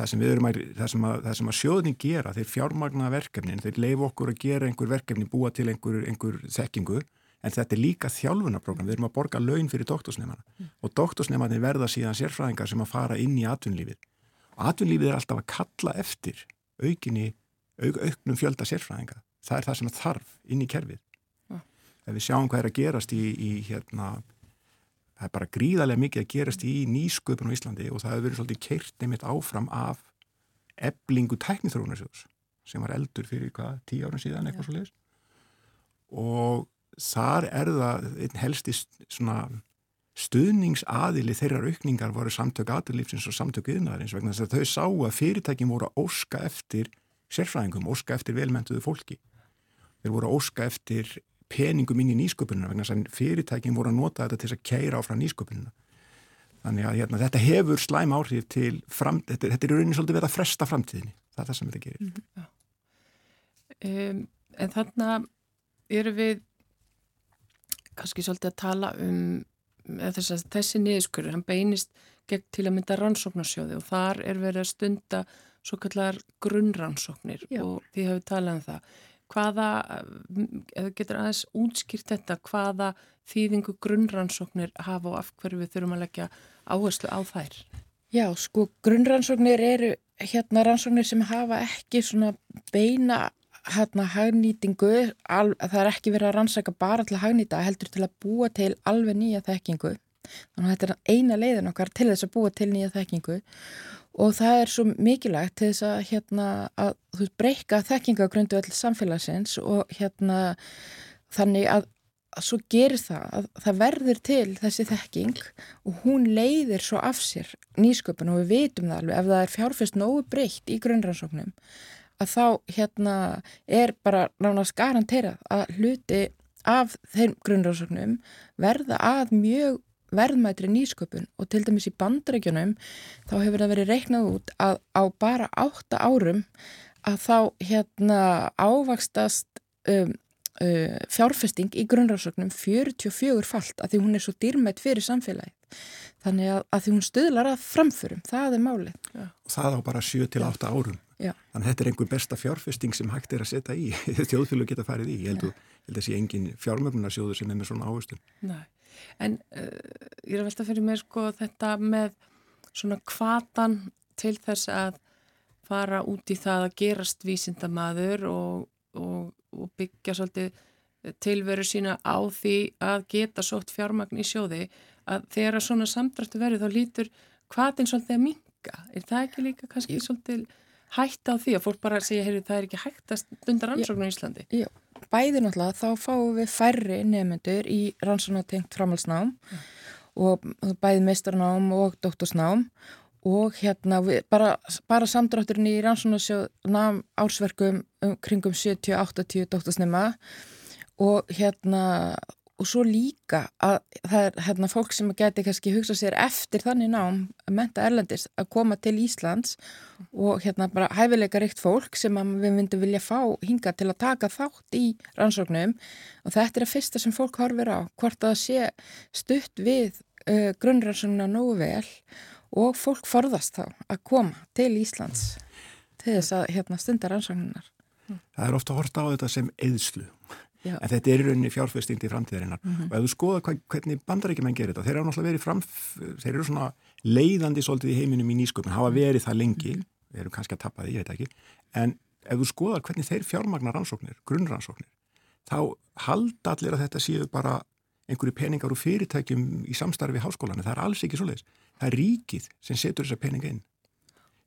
það sem við erum að, það sem að, það sem að sjóðning gera, þeir fjármagna verkefnin, þeir leif okkur að gera einhver verkefni, búa til einhver, einhver þekkingu, en þetta er líka þjálfunarprogram, við erum að borga laun fyrir doktorsnefnana mm. og doktorsnefnarnir verða síðan sérfræðingar sem að fara inn í atvinnlífið atvinnlífið er alltaf að kalla eftir aukinni, auk, auknum fjölda sérfræðinga, það er það sem þarf inn í kerfið. Mm. Ef við sjáum hvað er að gerast í, í hérna það er bara gríðarlega mikið að gerast í nýsköpun á Íslandi og það hefur verið svolítið keirt nefnitt áfram af eblingu tæknithrónarsjóðs sem var eldur fyrir hvað, tíu ára síðan eitthvað svo leiðis og þar er það einn helsti svona stuðningsaðili þeirrar aukningar voru samtök aðurlífsins og samtök yðnaðarins vegna þess að þau sá að fyrirtækin voru að óska eftir sérfræðingum, óska eftir velmentuðu fólki. Þeir voru að óska eftir peningum inn í nýsköpununa vegna þess að fyrirtækin voru að nota þetta til að keira áfram nýsköpununa. Þannig að hérna, þetta hefur slæm áhrif til fram, þetta, þetta er raunin svolítið verið að fresta framtíðinni. Það er það sem þetta gerir. Mm -hmm. um, en þannig eru við kannski svolítið að tala um þess að þessi niðurskurður, hann beinist gegn til að mynda rannsóknarsjóði og þar er verið að stunda svo kallar grunnrannsóknir Já. og því hafið talað um það hvaða, þú getur aðeins útskýrt þetta, hvaða þýðingu grunnrannsóknir hafa og af hverju við þurfum að leggja áherslu á þær? Já, sko, grunnrannsóknir eru hérna rannsóknir sem hafa ekki svona beina hérna hagnýtingu, al, það er ekki verið að rannsaka bara til að hagnýta, heldur til að búa til alveg nýja þekkingu. Þannig að þetta er eina leiðin okkar til þess að búa til nýja þekkingu og það er svo mikilvægt til þess að hérna að þú breyka þekkingagrundu öll samfélagsins og hérna þannig að, að svo gerir það að það verður til þessi þekking og hún leiðir svo af sér nýsköpun og við vitum það alveg ef það er fjárfest nógu breytt í grunnrannsóknum að þá hérna er bara nánast garanterað að hluti af þeim grunnrannsóknum verða að mjög verðmættri nýsköpun og til dæmis í bandarækjunum þá hefur það verið reiknað út að á bara átta árum að þá hérna ávakstast um, uh, fjárfesting í grunnrannsóknum 44 falt að því hún er svo dýrmætt fyrir samfélagi þannig að, að því hún stöðlar að framförum, það er málið. Já. Og það á bara 7-8 árum. Já. Þannig að þetta er einhver besta fjárfesting sem hægt er að setja í, þjóðfélag geta farið í. Ég held, að, sé engin fjármögnunarsjóður sem er með svona áhustum. Nei, en uh, ég er að velta fyrir mér sko þetta með svona kvatan til þess að fara út í það að gerast vísindamaður og, og, og byggja svolítið tilveru sína á því að geta sótt fjármagn í sjóði að þegar svona samdrættu verður þá lítur hvaðin svolítið að minga. Er það ekki líka kannski Jú. svolítið hætta á því að fólk bara segja, heyri, það er ekki hægt að stunda rannsóknu í Íslandi? Já, bæði náttúrulega þá fáum við færri nefnendur í rannsóknatengt framhalsnám mm. og bæði meistarnám og doktorsnám og hérna við, bara, bara samdrátturinn í rannsóknarsjóðnám ársverkum um, kringum 70-80 doktorsnema og hérna og svo líka að það er hérna fólk sem geti kannski hugsa sér eftir þannig nám að menta erlendis að koma til Íslands og hérna bara hæfileika ríkt fólk sem við myndum vilja fá hinga til að taka þátt í rannsóknum og þetta er að fyrsta sem fólk horfir á hvort að sé stutt við uh, grunnrannsóknuna nógu vel og fólk forðast þá að koma til Íslands til þess að hérna, stundar rannsóknunar. Það er ofta að horta á þetta sem eðslu Já. en þetta er í rauninni fjárfestingt í framtíðarinnar. Mm -hmm. og ef þú skoða hva, hvernig bandarækjumenn gerir þetta, þeir eru náttúrulega verið fram þeir eru svona leiðandi svolítið í heiminum í nýsköpun, hafa verið það lengi mm -hmm. þeir eru kannski að tappa því, ég veit ekki. En ef þú skoða hvernig þeir fjármagnar rannsóknir grunnrannsóknir, þá halda allir að þetta séu bara einhverju peningar og fyrirtækjum í samstarfi við háskólan, það er alls ekki svoleiðis. Það er ríkið sem setur þessa peninga inn.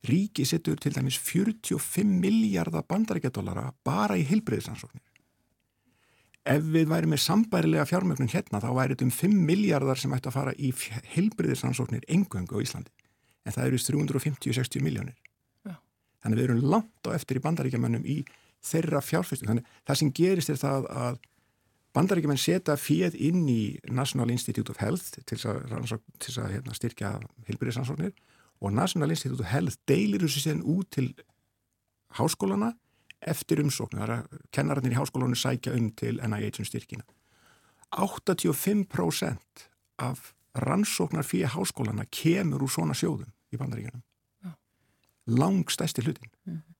Ríkið setur til dæmis 45 miljardar bandarækjadólara bara í heilbreyðisansóknir ef við væri með sambærilega fjármögnun hérna þá væri þetta um 5 miljardar sem ætti að fara í heilbriðisansóknir engöngu á Íslandi. En það eru 350-60 miljónir Já. þannig við erum langt á eftir í bandaríkjamannum í þeirra fjárfæstum þannig það sem gerist er það að bandaríkjaman setja fjöð inn í National Institute of Health til að, til að hérna, styrkja heilbriðisansóknir og National Institute of Health deilir þessu sen út til háskólana eftir er að kennararnir í háskólanu sækja um til NIH um styrkina. 85% af rannsóknar fyrir háskólana kemur úr svona sjóðum í bandaríkjunum. Langstæsti hlutin. Mm -hmm.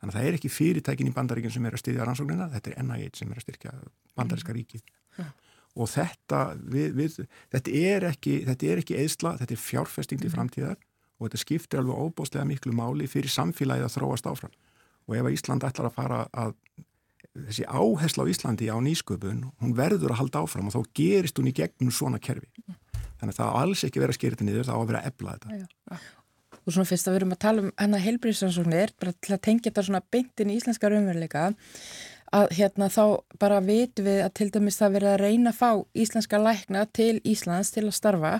Þannig að það er ekki fyrirtækin í bandaríkjum sem er að styrja rannsóknina, þetta er NIH sem er að styrkja bandaríska ríkið. Mm -hmm. Og þetta, við, við, þetta er ekki, ekki eðsla, þetta er fjárfesting til mm -hmm. framtíðar og þetta skiptir alveg óbóstlega miklu máli fyrir samfélagið að þróast áfram og ef Ísland ætlar að fara að þessi áhersla á Íslandi á nýsköpun, hún verður að halda áfram og þá gerist hún í gegnum svona kerfi. Þannig að það alls ekki vera að skýra þetta niður, það á að vera að ebla þetta. Já, já. Og svona fyrst að við erum að tala um hennar heilbríðsansóknir, bara til að tengja þetta svona beintin í íslenska raunveruleika að hérna þá bara vitum við að til dæmis það verið að reyna að fá íslenska lækna til Íslands til að starfa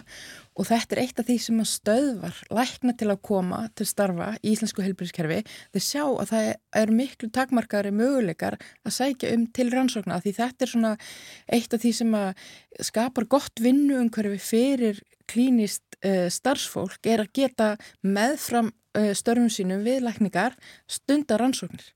og þetta er eitt af því sem að stöðvar lækna til að koma til starfa í íslensku helbriðskerfi þau sjá að það er miklu takmarkari möguleikar að sækja um til rannsókna því þetta er svona eitt af því sem að skapar gott vinnu umhverfi fyrir klínist uh, starfsfólk er að geta meðfram uh, störfum sínum við lækningar stundar rannsóknir.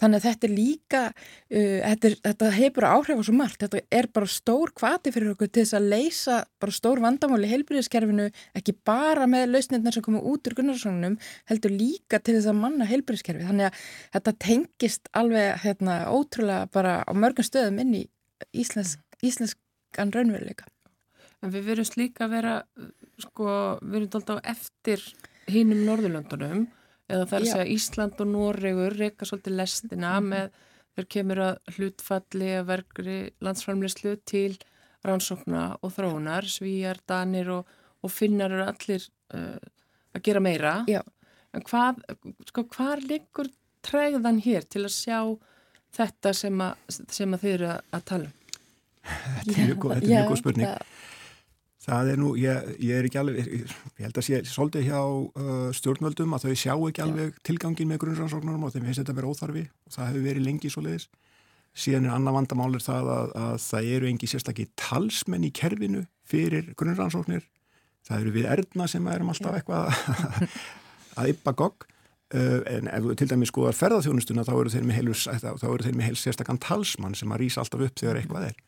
Þannig að þetta er líka, uh, þetta, er, þetta hefur áhrif á svo margt, þetta er bara stór kvati fyrir okkur til þess að leysa bara stór vandamáli heilbyrðiskerfinu ekki bara með lausnirnar sem koma út úr gunnarsóknunum, heldur líka til þess að manna heilbyrðiskerfi. Þannig að þetta tengist alveg hérna, ótrúlega bara á mörgum stöðum inn í íslensk, íslenskan raunveruleika. En við verðum líka að vera, sko, við verðum alltaf eftir hinnum Norðurlöndunum eða það er að segja Ísland og Noregur reyka svolítið lestina mm -hmm. með þeir kemur að hlutfalli að verkri landsframleyslu til rannsókna og þróunar, svíjar, danir og, og finnar eru allir uh, að gera meira. Já. En hvað, sko, hvað liggur træðan hér til að sjá þetta sem að, sem að þið eru að tala um? Þetta er mjög góð spurning. Það Það er nú, ég, ég er ekki alveg, ég held að sé svolítið hjá uh, stjórnvöldum að þau sjá ekki alveg Já. tilgangin með grunnrannsóknarum og þeim finnst þetta að vera óþarfi og það hefur verið lengi svo leiðis. Síðan er annað vandamálir það að, að það eru engi sérstakki talsmenn í kerfinu fyrir grunnrannsóknir. Það eru við erðna sem erum alltaf eitthvað að yppa gogg. Uh, en ef þú til dæmis skoðar ferðarþjónustuna þá eru þeir með heils sérstakkan talsmann sem að rýsa alltaf upp þegar eitthvað er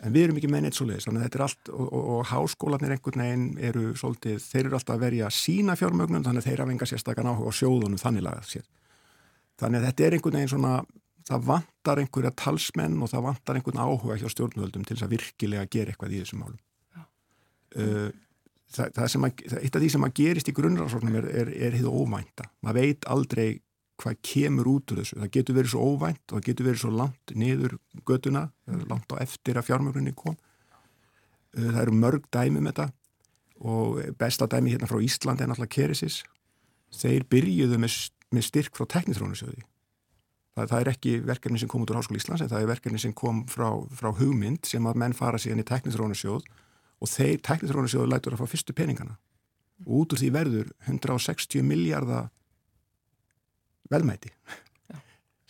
en við erum ekki með neitt svo leiðis þannig að þetta er allt og, og, og háskólanir einhvern veginn eru svolítið, þeir eru alltaf að verja sína fjármögnum þannig að þeir hafa enga sérstakkan áhuga á sjóðunum þannig lagað sér þannig að þetta er einhvern veginn svona það vantar einhverja talsmenn og það vantar einhvern áhuga hjá stjórnvöldum til þess að virkilega gera eitthvað í þessum málum. Uh, það, það sem að, eitt af því sem að gerist í grunnræðsóknum er, er, er hið óvænta. Maður veit aldrei hvað kemur út úr þessu. Það getur verið svo óvænt og það getur verið svo langt niður göduna, langt á eftir að fjármögrunni kom. Uh, það eru mörg dæmi með um þetta og besta dæmi hérna frá Íslandi er náttúrulega Keresis. Þeir byrjuðu með með styrk frá teknitrónusjóði. Það, það er ekki verkefni sem kom út úr Háskóli Íslands en það er verkefni sem kom frá, frá hugmynd sem að menn fara síðan í teknitrónusjóð og þeir teknitrónusjóðu lætur að fá fyrstu peningana út úr því verður 160 miljardar velmæti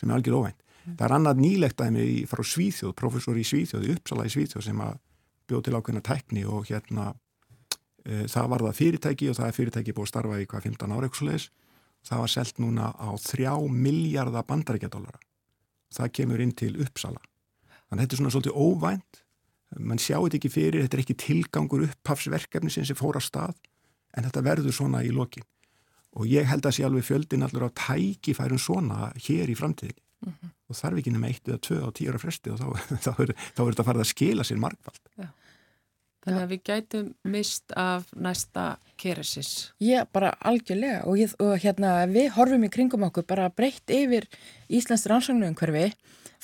sem er algjör óvænt. Það er annað nýlegt aðeins frá Svíþjóð, professor í Svíþjóð, í Uppsala í Svíþjóð sem að bjóð til ákveðna tekni og hérna e, það var það fyrirtæki og það er fyrirtæki búið að starfa í hvað 15 ára sluðis. Það var selgt núna á 3 miljardar bandaríkjadólara. Það kemur inn til Uppsala. Þannig að þetta er svona svolítið óvænt. Man sjá þetta ekki fyrir, þetta er ekki tilgangur upphafsverkefni sem fór á stað en þetta verður svona í lokin og ég held að sé alveg fjöldin allur á tækifærum svona hér í framtíðinni. Mm -hmm. og þarf ekki nema eitt eða tvö á tíur af fresti og þá, þá, er, þá er þetta farið að skila sér markvald Já. Þannig að við gætum mist af næsta keresis. Já, bara algjörlega. Og, ég, og hérna við horfum í kringum okkur bara breytt yfir Íslands rannsóknu hverfi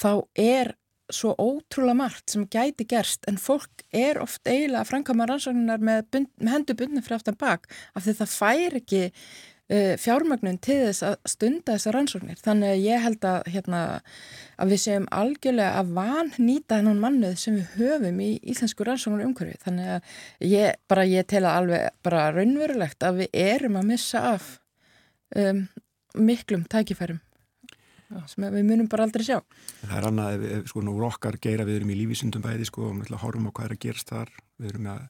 þá er svo ótrúlega margt sem gæti gerst. En fólk er oft eiginlega að framkama rannsóknunar með, með hendur bundin fyrir aftan bak af því það fær ekki fjármagnun til þess að stunda þessar rannsóknir. Þannig að ég held að, hérna, að við séum algjörlega að van nýta þennan mannuð sem við höfum í íslensku rannsóknur umhverfi. Þannig að ég, bara ég tel að alveg bara raunverulegt að við erum að missa af um, miklum tækifærum sem við munum bara aldrei sjá. Það er annað, sko, nú okkar geira við erum í lífísundum bæði, sko, og við horfum á hvað er að gerast þar. Við erum með,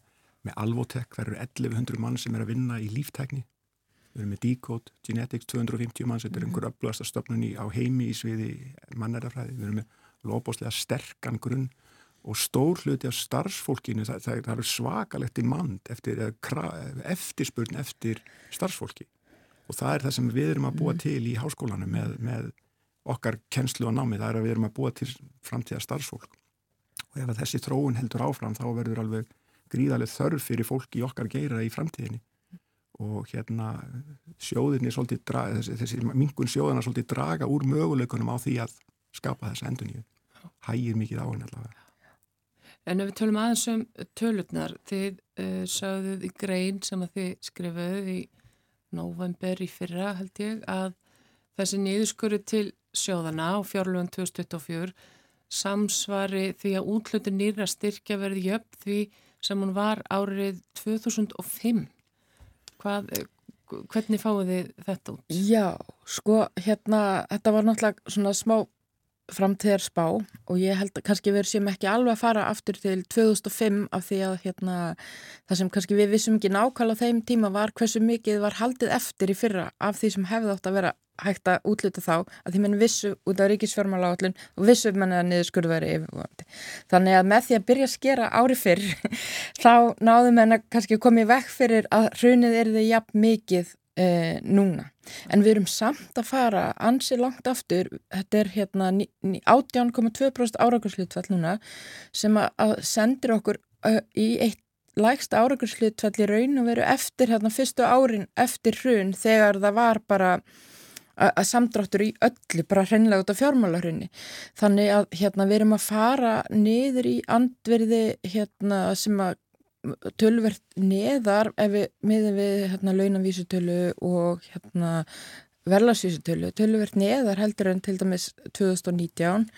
með Alvotek, það eru 1100 mann sem er að vinna í líftækni við erum með Decode, Genetics 250 manns, þetta er einhver öflugasta stofnun í, á heimi í sviði mannærafræði, við erum með lóbáslega sterkan grunn og stór hluti af starfsfólkinu, það, það, það er svakalegt í mand eftir, eftirspurn eftir starfsfólki. Og það er það sem við erum að búa mm. til í háskólanum með, með okkar kennslu og námi, það er að við erum að búa til framtíða starfsfólk. Og ef þessi þróun heldur áfram þá verður alveg gríðarlega þörf fyrir fólki okkar geira í framtíðinni og hérna sjóðinni svolítið draga, þessi, þessi mingun sjóðina svolítið draga úr möguleikunum á því að skapa þessa enduníu hægir mikið á henni allavega. En ef við tölum aðeins um tölurnar þið uh, sagðuð í grein sem að þið skrifuð í november í fyrra held ég að þessi niðurskuru til sjóðana á fjárlöfum 2024 samsvari því að útlutin nýra styrkja verði jöfn því sem hún var árið 2005 Hvað, eh, hvernig fáið þið þetta út? Já, sko, hérna, þetta var náttúrulega svona smá framtíðar spá og ég held að kannski við séum ekki alveg að fara aftur til 2005 af því að hérna, það sem kannski við vissum ekki nákvæmlega þeim tíma var hversu mikið var haldið eftir í fyrra af því sem hefði átt að vera hægt að útluta þá að því mann vissu út af ríkisfjármála áallun og vissu mann að niður skurðu verið yfirvöndi. Þannig að með því að byrja að skera ári fyrr þá náðum mann að kannski komið vekk fyrir að hrunið er þið jafn mikið eh, núna. En við erum samt að fara ansi langt aftur, þetta er hérna 18,2% árakurslutfall núna sem að sendir okkur uh, í eitt lægsta árakurslutfall í raun og veru eftir hérna fyrstu árin eftir hrun þegar það var bara að samdráttur í öllu, bara hreinlega út af fjármálarhunni. Þannig að hérna, við erum að fara niður í andverði hérna, sem að tölvert neðar ef við miðum við hérna, launavísutölu og hérna, verðlagsvísutölu, tölvert neðar heldur en til dæmis 2019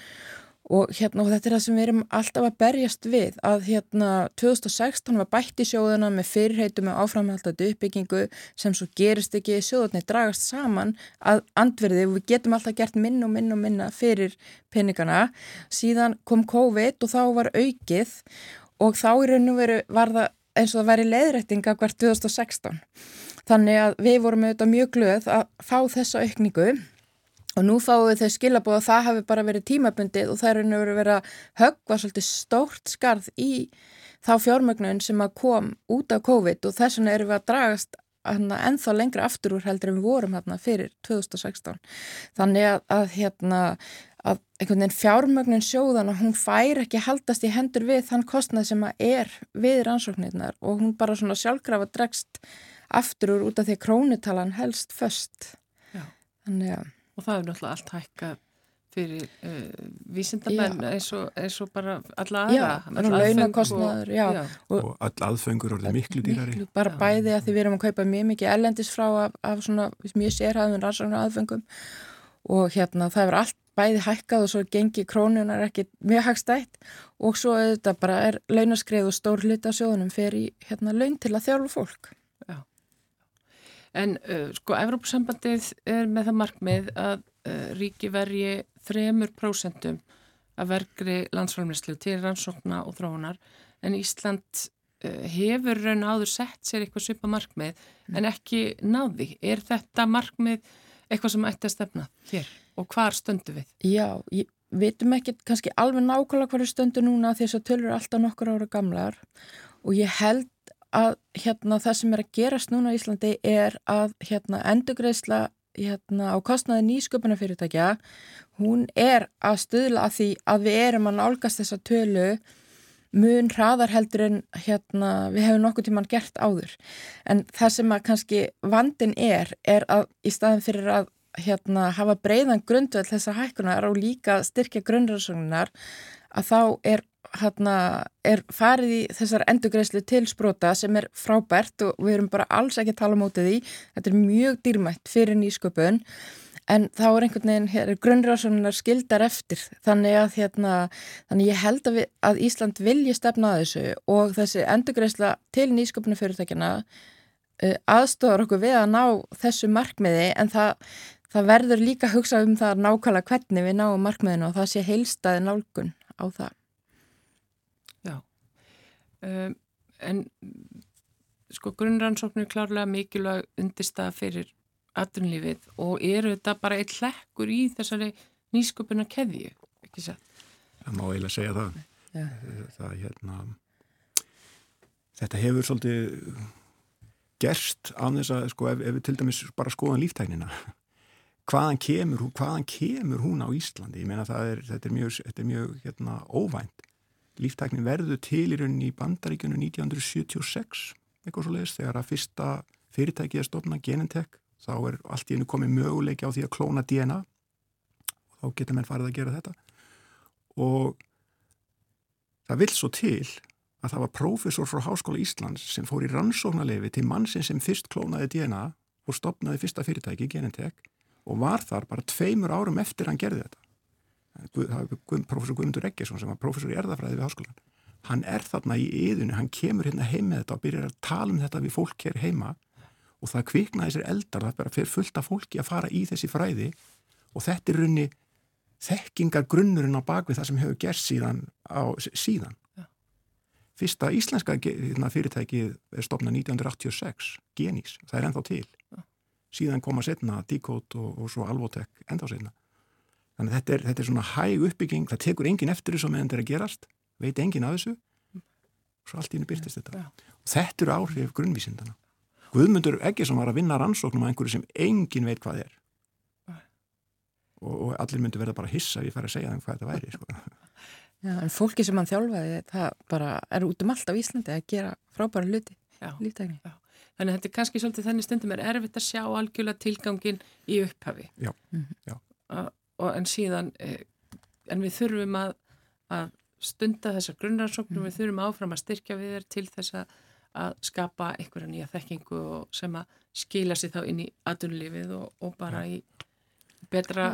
Og, hérna, og þetta er það sem við erum alltaf að berjast við að hérna 2016 var bætt í sjóðuna með fyrirheitu með áframhaldandi uppbyggingu sem svo gerist ekki sjóðunni dragast saman að andverði og við getum alltaf gert minn og minn og minna fyrir peningana. Síðan kom COVID og þá var aukið og þá í raun og veru var það eins og það væri leiðrættinga hvert 2016. Þannig að við vorum auðvitað mjög glöð að fá þessa aukningu Og nú fáum við þau skilabóð að það hafi bara verið tímabundið og það er verið að höggva svolítið stórt skarð í þá fjármögnun sem að kom út af COVID og þess vegna erum við að dragast hana, ennþá lengra aftur úr heldur en við vorum hérna fyrir 2016. Þannig að, að, hérna, að einhvern veginn fjármögnun sjóðan og hún fær ekki haldast í hendur við þann kostnað sem að er við rannsóknirnar og hún bara svona sjálfgrafa dregst aftur úr út af því að krónitalan helst först. Já. Þannig að og það er náttúrulega allt hækkað fyrir uh, vísindamenn Já. eins og, eins og bara alla Já, aðra. Öll aðföng launakostnaður, já. og, og öll aðfengur orðið miklu dýrari. Miklu, bara Já. bæði að því við erum að kaupa mjög mikið ellendis frá af, af svona mjög sérhæðum rannsóknar aðfengum og hérna það er allt bæði hækkað og svo gengi krónunar ekki mjög hægstætt og svo þetta bara er launaskrið og stór hluti á sjóðunum fyrir hérna laun til að þjálfa fólk. En uh, sko, Evrópusambandið er með það markmið að uh, ríki verji 3% af vergri landsfælmesslu til rannsókna og þróunar en Ísland uh, hefur raun áður sett sér eitthvað svipa markmið en ekki náði. Er þetta markmið eitthvað sem ætti að stefna hér og hvar stöndu við? Já, ég veitum ekki kannski alveg nákvæmlega hverju stöndu núna þess að tölur alltaf nokkur ára gamlar og ég held að hérna það sem er að gerast núna í Íslandi er að hérna endugreisla hérna á kostnaði nýsköpunarfyrirtækja hún er að stuðla að því að við erum að nálgast þessa tölu mun hraðar heldur en hérna við hefum nokkuð tíman gert áður. En það sem að kannski vandin er er að í staðin fyrir að hérna hafa breyðan grundvöld þessar hækkunar og líka styrkja grunnræðsóknunar að þá er hérna er farið í þessar endugreislu til sprota sem er frábært og við erum bara alls ekki að tala mótið því. Þetta er mjög dýrmætt fyrir nýsköpun en þá er einhvern veginn grunnrásunar skildar eftir þannig að hérna, þannig ég held að, við, að Ísland vilji stefna að þessu og þessi endurgreisla til nýsköpunarfyrirtækjana uh, aðstofar okkur við að ná þessu markmiði en það, það verður líka að hugsa um það nákvæmlega hvernig við náum markmiðinu og það sé heilstaði nálgun á það. Um, en sko grunnrannsóknir klárlega mikilvæg undirstað fyrir aðrunlífið og eru þetta bara eitt hlekkur í þessari nýsköpuna keðju, ekki satt? Það má eiginlega segja það. Já. það hérna, þetta hefur svolítið gerst af þess að sko, ef, ef við til dæmis bara skoðan líftæknina hvaðan kemur, hvaðan kemur hún á Íslandi? Ég meina er, þetta er mjög, þetta er mjög hérna, óvænt. Líftæknin verður til í rauninni í bandaríkjunu 1976, eitthvað svo leiðist, þegar að fyrsta fyrirtækið er stofna Genentech, þá er allt í einu komið möguleiki á því að klóna DNA og þá geta menn farið að gera þetta og það vil svo til að það var prófessor frá Háskóla Íslands sem fór í rannsóknarlefi til mannsinn sem fyrst klónaði DNA og stopnaði fyrsta fyrirtæki, Genentech og var þar bara tveimur árum eftir hann gerði þetta. Það var Guð- prófessor Guðmundur Eggesson sem var prófessor í erðafræði við háskólan. Hann er þarna í yðinu, hann kemur hérna heim með þetta og byrjar að tala um þetta við fólk hér heima og það kviknaði sér eldar, það bara fyrir fullt af fólki að fara í þessi fræði og þetta er runni þekkingar grunnurinn á bakvið það sem hefur gerst síðan. Á, síðan. Fyrsta íslenska hérna, fyrirtækið er stopnað 1986, Genís, það er ennþá til. Síðan koma setna Decode og, og svo Alvotech ennþá setna. Þannig að þetta er, þetta er svona hæg uppbygging, það tekur enginn eftir þessu meðan þetta er að gerast, veit enginn af þessu, svo allt í henni byrtist þetta. Og þetta eru áhrif grunnvísindana. Guðmundur Eggesson var að vinna rannsóknum að einhverju sem enginn veit hvað er. Og, og allir myndu verða bara hissa ef ég færi að segja þeim hvað þetta væri. Sko. Já, en fólki sem hann þjálfaði, það bara er út um allt á Íslandi að gera frábæra hluti, Já. líftækni. Þannig að þetta er kannski svolítið þenni stundum er erfitt að sjá algjörlega tilgangin í upphafi. Já, Mhm. já. Að- Og en síðan, eh, en við þurfum að, að stunda þessar grunnrannsóknum, við þurfum áfram að styrkja við þér til þess að, að skapa einhverja nýja þekkingu og sem að skila sér þá inn í aðunlífið og, og bara í betra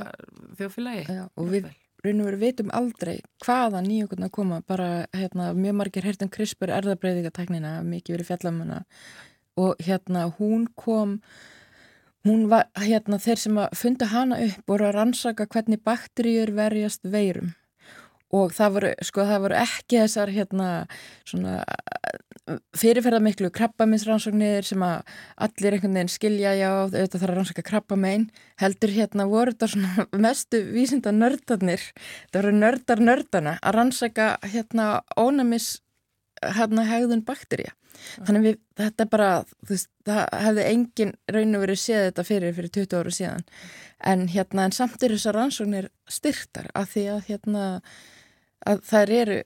þjóðfélagi. Já, og við raun og veru vitum aldrei hvaða nýjökurna koma, bara hérna, mjög margir hertum CRISPR erðabreiðingateknina, mikið verið fjallamuna. Og hérna hún kom, hún var hérna þeir sem að funda hana upp voru að rannsaka hvernig bakteríur verjast veirum og það voru, sko, það voru ekki þessar hérna svona fyrirferða miklu krabbaminsrannsóknir sem að allir einhvern veginn skilja já, auðvitað þarf að rannsaka krabbamein. Heldur hérna voru þetta svona mestu vísinda nördarnir það voru nördar nördana að rannsaka hérna ónæmis hérna hegðun bakterja þannig við, þetta er bara þú veist, það hefði engin raun og verið séð þetta fyrir fyrir 20 ára síðan. En hérna en samt eru þessar rannsóknir styrktar af því að hérna að þær eru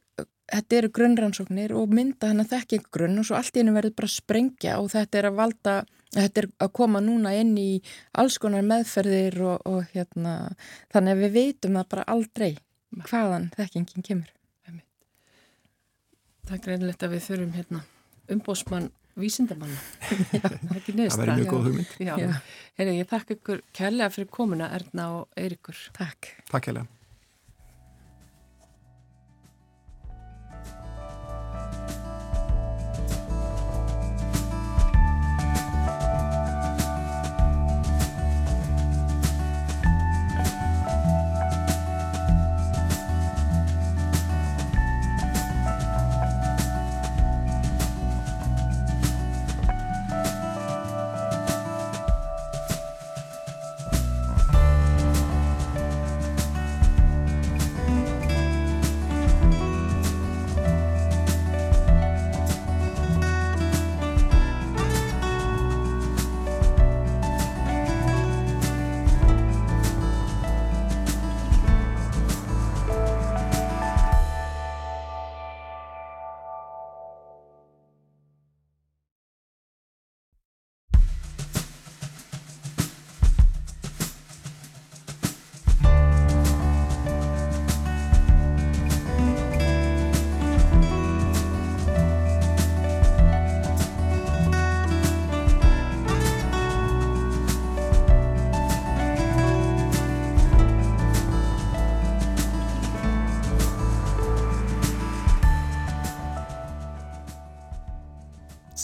þetta eru grunnrannsóknir og mynda hann að þekking grunn og svo allt í hennu verður bara að sprengja og þetta er að valda Þetta er að koma núna inn í alls konar meðferðir og, og hérna, þannig að við veitum það bara aldrei hvaðan þekkingin kemur. Það er greinilegt að við þurfum hérna umbósmann vísindamanna. það er ekki neðst Það. Heyrðu, ég þakka ykkur kærlega fyrir komuna Erna og Eirikur. Takk. Takk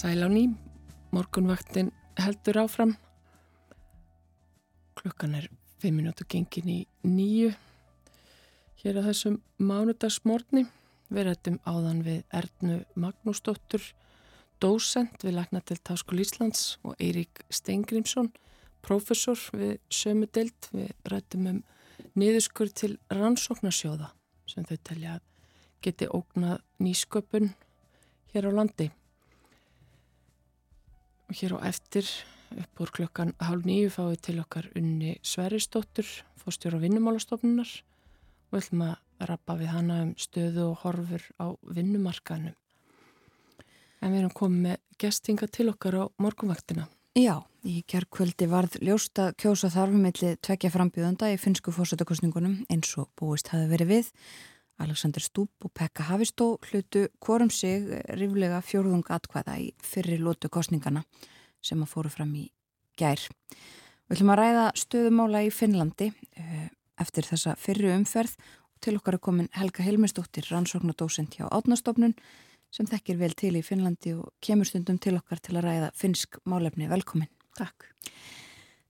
Sæl á ný, morgunvaktin heldur áfram. Klukkan er 5 minútu gengin í nýju. Hér á þessum mánudagsmórni rættum áðan við Ernu Magnúsdóttur, dósent við Læknatild Háskóli Íslands og Eirík Steingrímsson, prófessor við sömu deild. Við rættum um niðurskur til rannsóknarsjóða sem þau telja að geti ógnað nýsköpun hér á landi. Og hér á eftir upp úr klokkan hálf nýju fáið til okkar unni Sveristóttur, fórstjóra vinnumálastofnunar og ætlum að rappa við hana um stöðu og horfur á vinnumarkanum. En við erum komið með gestinga til okkar á morgunvaktina. Já, í kjærkvöldi varð ljósta kjósa þarfumilli tvekja frambjöðanda í finnsku fórsetakostningunum eins og búist hafi verið við. Alexander Stúb og Pekka Hafistó hlutu korum sig riflega fjörðung atkvæða í fyrri lótu kostningana sem að fóru fram í gær. Við ætlum að ræða stöðumála í Finnlandi eh, eftir þessa fyrri umferð og til okkar er komin Helga Helmersdóttir, rannsóknadósent hjá Átnastofnun sem þekkir vel til í Finnlandi og kemur stundum til okkar til að ræða finnsk málefni. Velkomin. Takk.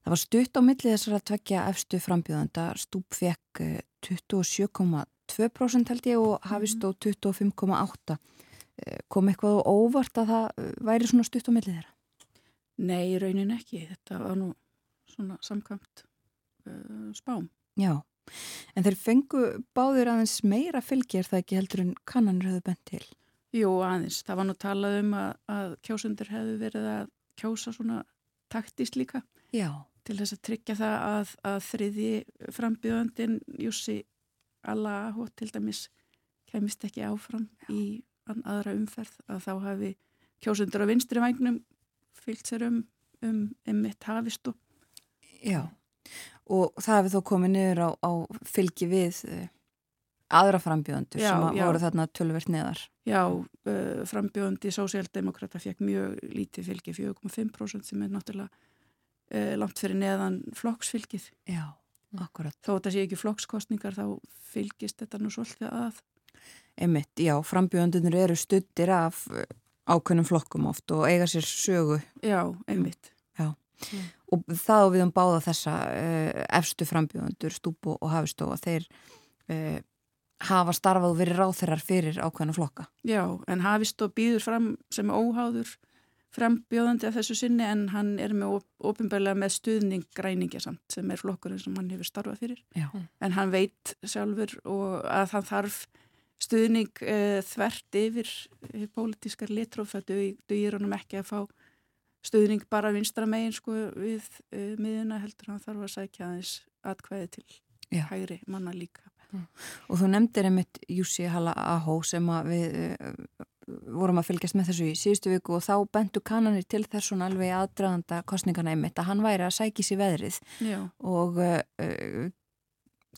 Það var stutt á millið þessar að tvekja efstu frambjöðanda. Stúb fekk 27,2 eh, 2% held ég og hafist mhm. á 25,8 eh, kom eitthvað óvart að það eh, væri svona stutt á millið þeirra? Nei, raunin ekki, þetta var nú svona samkvæmt uh, spám. Já, en þeir fengu báðir aðeins meira fylgjir það ekki heldur en kannanur hefðu bent til? Jú, aðeins, það var nú talað um að, að kjósundur hefðu verið að kjósa svona taktist líka Já. til þess að tryggja það að, að þriði frambjöðandin Jussi Allaho til dæmis kemist ekki áfram í an- aðra umferð að þá hafi kjósundur á vinstri vagnum fylgt sér um, um, um hafist og Já, og það hefði þó komið niður á, á fylgi við uh, aðra frambjöðandur Já, sem já. voru þarna tölvert neðar. Já, uh, frambjóðandi sósíaldemokrata fekk mjög lítið fylgi, 4,5% sem er náttúrulega uh, langt fyrir neðan flokksfylgið. Já, akkurat. Þó þetta sé ekki flokkskostningar þá fylgist þetta nú svolítið að. Einmitt, já, frambjöðandunir eru stuttir af uh, ákveðnum flokkum oft og eiga sér sögu Já, einmitt. og það og við um báða þessa uh, efstu frambjöðandur, Stúb og, og Hafistóa, þeir uh, hafa starfað og verið ráþeirar fyrir ákveðna flokka. Já, en hafist og býður fram sem óháður frambjóðandi af þessu sinni en hann er með ofinbæðlega með stuðning græningja samt sem er flokkurinn sem hann hefur starfað fyrir. Já. En hann veit sjálfur og að hann þarf stuðning uh, þvert yfir pólitískar litrófættu dugir honum ekki að fá stuðning bara vinstra megin sko við uh, miðuna heldur hann þarf að sækja aðeins atkvæði til Já. hægri manna líka. Og þú nefndir einmitt Jussi Halla Aho sem að við uh, vorum að fylgjast með þessu í síðustu viku og þá bentu kannanir til þess svona alveg aðdraðanda kostningana einmitt að hann væri að sækja sér veðrið Já, og uh,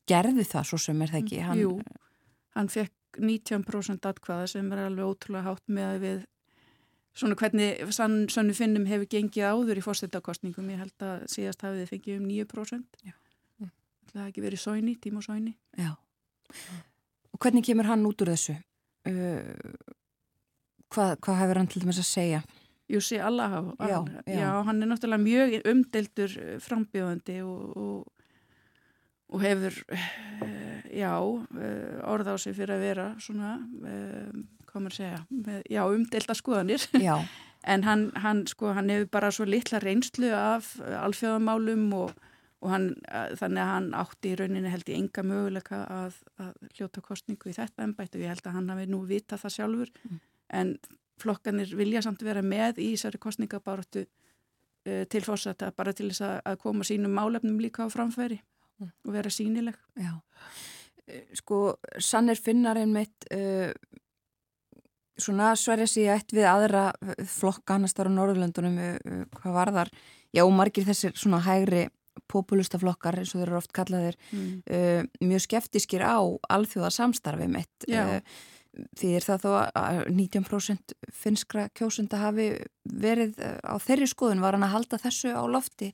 gerði það svo sem er það ekki. Hann, Jú, hann fekk 19% atkvæða sem er alveg ótrúlega hátt með að við svona hvernig sann, sannu finnum hefur gengið áður í fórstættakostningum. Ég held að síðast hafið þið fengið um 9%. Já. Það hefði ekki verið sóni, tíma og sóni. Já. Og hvernig kemur hann út úr þessu? Uh, hvað, hvað hefur hann til dæmis að segja? Jussi Allah, Já, já. já, hann er náttúrulega mjög umdeltur frambjóðandi og, og, og hefur, eh, já, eh, orð á sig fyrir að vera svona, eh, hvað maður segja, með, já, umdelta skoðanir. Já, En hann, hann, sko, hann hefur bara svo litla reynslu af eh, alþjóðamálum og, og hann, eh, þannig að hann átti í rauninni held ég enga möguleika að, að hljóta kostningu í þetta ennbætt og ég held að hann hafi nú vita það sjálfur Mm. En flokkanir vilja samt vera með í þessari kostningabáratu uh, til fórsetta bara til þess að, að koma sínum málefnum líka á framfæri Mm. og vera sínileg. já. Uh, Sko, sannir finnar einmitt uh, svona sverja sig eitt við aðra flokka annars þar á Norðurlöndunum uh, hvað var þar? Já, margir þessir svona hægri populista flokkar eins og þeir eru oft kallaðir Mm. mjög skeftiskir á alþjóða samstarfi mitt Já. Því er það þó að 19% finskra kjósunda hafi verið uh, á þeirri skoðun var hann að halda þessu á lofti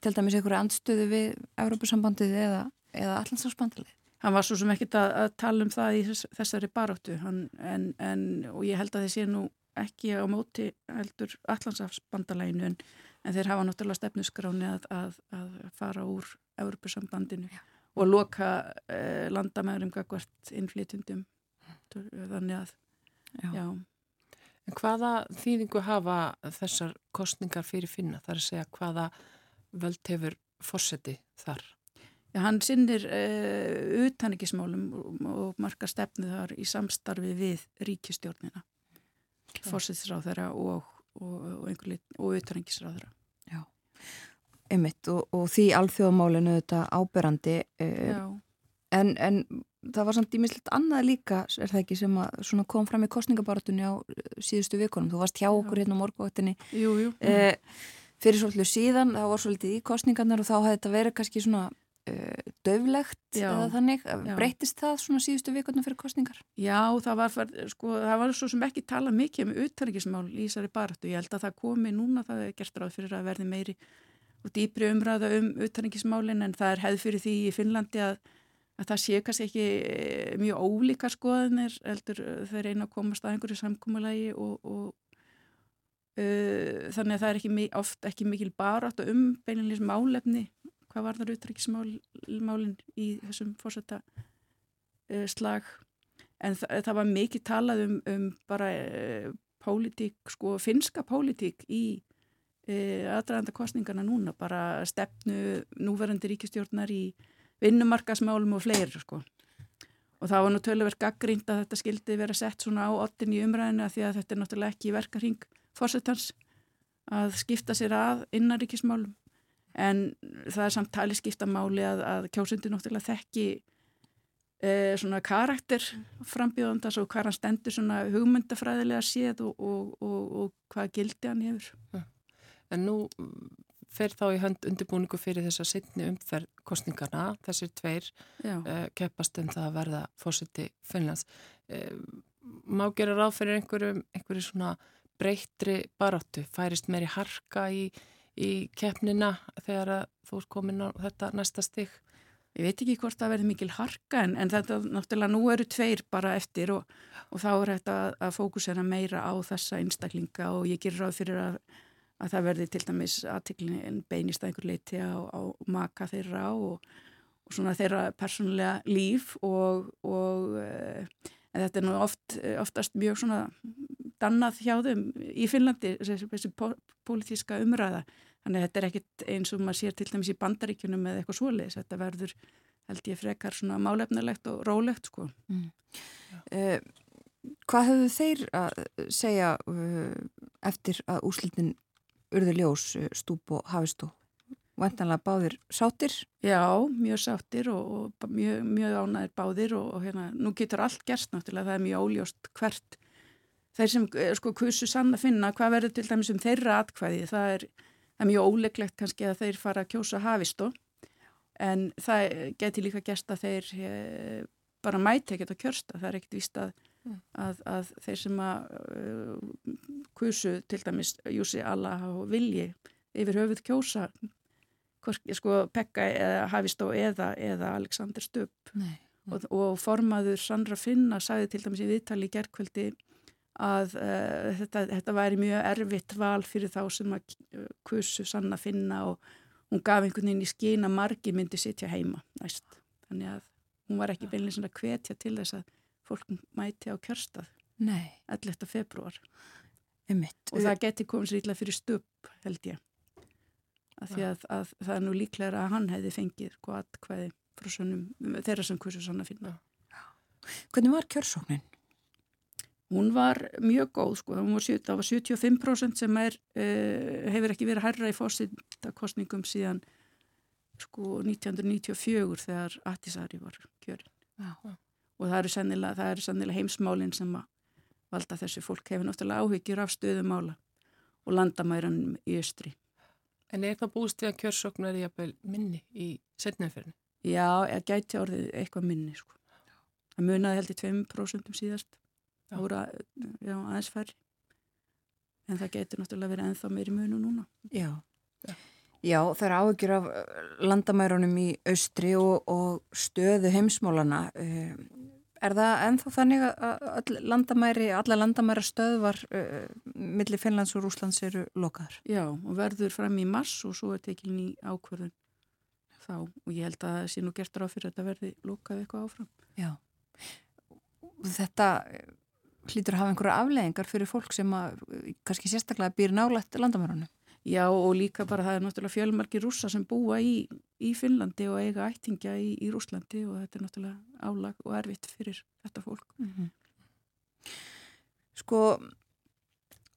til dæmis einhverju andstöðu við Európusambandið eða, eða allansafsbandalið Hann var svo sem ekkit að, að tala um það í þess, þessari baróttu en, en, og ég held að þið sé nú ekki á móti heldur allansafsbandalæginu en, en þeir hafa náttúrulega stefnuskráni að, að, að fara úr Evropasambandinu og loka eh, landamæðurum gagvart innflytundum þannig að Já. já. En hvaða þýðingu hafa þessar kostningar fyrir finna? Það er að segja hvaða völd hefur fórseti þar? Já, hann sinnir uh, utanikismálum og, og marka stefnu þar í samstarfi við ríkistjórnina, fórsetisráðara og, og, og, og utanikisráðara. einmitt og, og því alþjóðamálinu þetta áberandi uh, Já. En, en það var samt ímislegt annað líka er það ekki sem að kom fram í kostningabaratunni á uh, síðustu vikunum þú varst hjá okkur hérna á morguvaktinni Jú, jú. uh, fyrir svolítið síðan það var svolítið í kostningarnar og þá hefði þetta verið kannski svona uh, döflegt Já. eða þannig Já. breytist það svona síðustu vikunum fyrir kostningar Já, það var, sko, það var svo sem ekki tala mikið um utanikismál í þessari baráttu. Ég held að það komi núna, það er gert ráð fyrir að verði meiri og dýpri umræða um utanikismálin en það er hefð fyrir því í Finnlandi að, að það sé kannski ekki eh, mjög ólíka skoðanir heldur eh, þeir reyna að komast að einhverju samkómulagi og, og uh, þannig að það er ekki, oft ekki mikil barátt um beilinlega málefni hvað var þar utanikismálin í þessum fórsetta uh, slag. En þa það var mikið talað um, um bara uh, pólitík, sko, finska pólitík í aðdraðanda kostningana núna, bara stefnu núverandi ríkistjórnar í vinnumarkasmálum og fleiri, sko. Og það var nú töluvert gaggrínt að þetta skildi vera sett svona á ottin í umræðinu að því að þetta er náttúrulega ekki verkarhing fórsetans að skipta sér að innaríkismálum. En það er samt tali skipta máli að, að kjósundi náttúrulega þekki eh, svona karakter frambjóðandas og hvað hann stendur svona hugmyndafræðilega séð og, og, og, og hvað gildi hann hefur. En nú fer þá í hönd undirbúningu fyrir þessa sittni umferð kostningarna, þessir tveir uh, keppast um það að verða fórseti Finnlands. Uh, má gera ráð fyrir einhverjum, einhverju svona breyttri baráttu, færist meiri harka í, í keppnina þegar að þú ert komin á þetta næsta stig? ég veit ekki hvort það verði mikil harka en, en þetta náttúrulega nú eru tveir bara eftir og, og þá er þetta að, að fókusera meira á þessa einstaklinga og ég gerir ráð fyrir að, að það verði til dæmis aðtiklin beinist að einhver leiti á, á maka þeirra og, og svona þeirra persónulega líf og, og uh, en þetta er nú oft, oftast mjög svona dannað hjá þeim í Finnlandi þessi, þessi pó, pólitíska umræða. Þannig að þetta er ekkit eins og maður sér til dæmis í bandaríkjunum eða eitthvað svoleiðis. Þetta verður held ég frekar svona málefnilegt og rólegt sko. Uh, hvað höfðu þeir að segja uh, eftir að úslitin urðu ljós uh, stúp og hafistú. Vantanlega báðir sátir Já, mjög sáttir og, og mjög, mjög ánæðir báðir og, og hérna, nú getur allt gerst náttúrulega, það er mjög óljóst hvert þeir sem eh, sko kusu sann að finna hvað verður til dæmis um þeirra atkvæði? Það er, það er mjög óleglegt kannski að þeir fara að kjósa hafistó en það geti líka gæst að þeir e, bara mæti ekkert að kjörsta það er ekkert víst að. Að, að þeir sem að uh, kusu til dæmis Júsi Allah og Vilji yfir höfuð kjósa sko Pekka eða Hafistó eða, eða Alexander Stubb. Og, og formaður Sandra Finna sagði til dæmis í viðtali í gerkvöldi að uh, þetta, þetta væri mjög erfitt val fyrir þá sem að uh, kusu Sanna Finna og hún gaf einhvern veginn í skín að margi myndi sitja heima næst. Þannig að hún var ekki beinlega svona hvetja til þess að fólk mæti á kjörstað Nei, 11. februar einmitt. og það geti komið sér illa fyrir stupp held ég að því að, að það er nú líklega að hann hefði fengið hvað atkvæði frá svonum þeirra sem kursu sann að finna Hvernig var kjörsóknin? hún var mjög góð sko, hún var, það var 75% sem er, uh, hefur ekki verið hærra í fórsettakostningum síðan sko 1994 þegar Attisari var kjörin Já. Og það eru sennilega, það eru sennilega heimsmálin sem að valda þessu fólk hefur náttúrulega áhyggjur af stöðumála og landamæranum í östri En er það búist við að kjörsókn verði jafnvel minni í setnafjörni? Já, ég gæti orðið eitthvað minni sko. Það munaði held í 2% síðast. Já, aðeins færri. En það getur náttúrulega verið ennþá meiri munu núna. Já. Já. Já, það er áhyggjur af uh, landamærunum í austri og, og stöðu heimsmálana. Uh, Er það ennþá þannig að all landamæri, alla landamæra stöðvar uh, millir Finnlands og Rúslands eru lokaðar? Já, og verður fram í mars og svo er tekin í ákvörðun þá. Og ég held að það sé nú gert ráð fyrir að þetta verði lókað eitthvað áfram. Já. Þetta hlýtur að hafa einhverja afleðingar fyrir fólk sem að kannski sérstaklega býr nálægt landamærunum. Já, og líka bara það er náttúrulega fjölmargir rússa sem búa í, í Finnlandi og eiga ættingja í, í Rúslandi og þetta er náttúrulega álag og erfitt fyrir þetta fólk. Sko,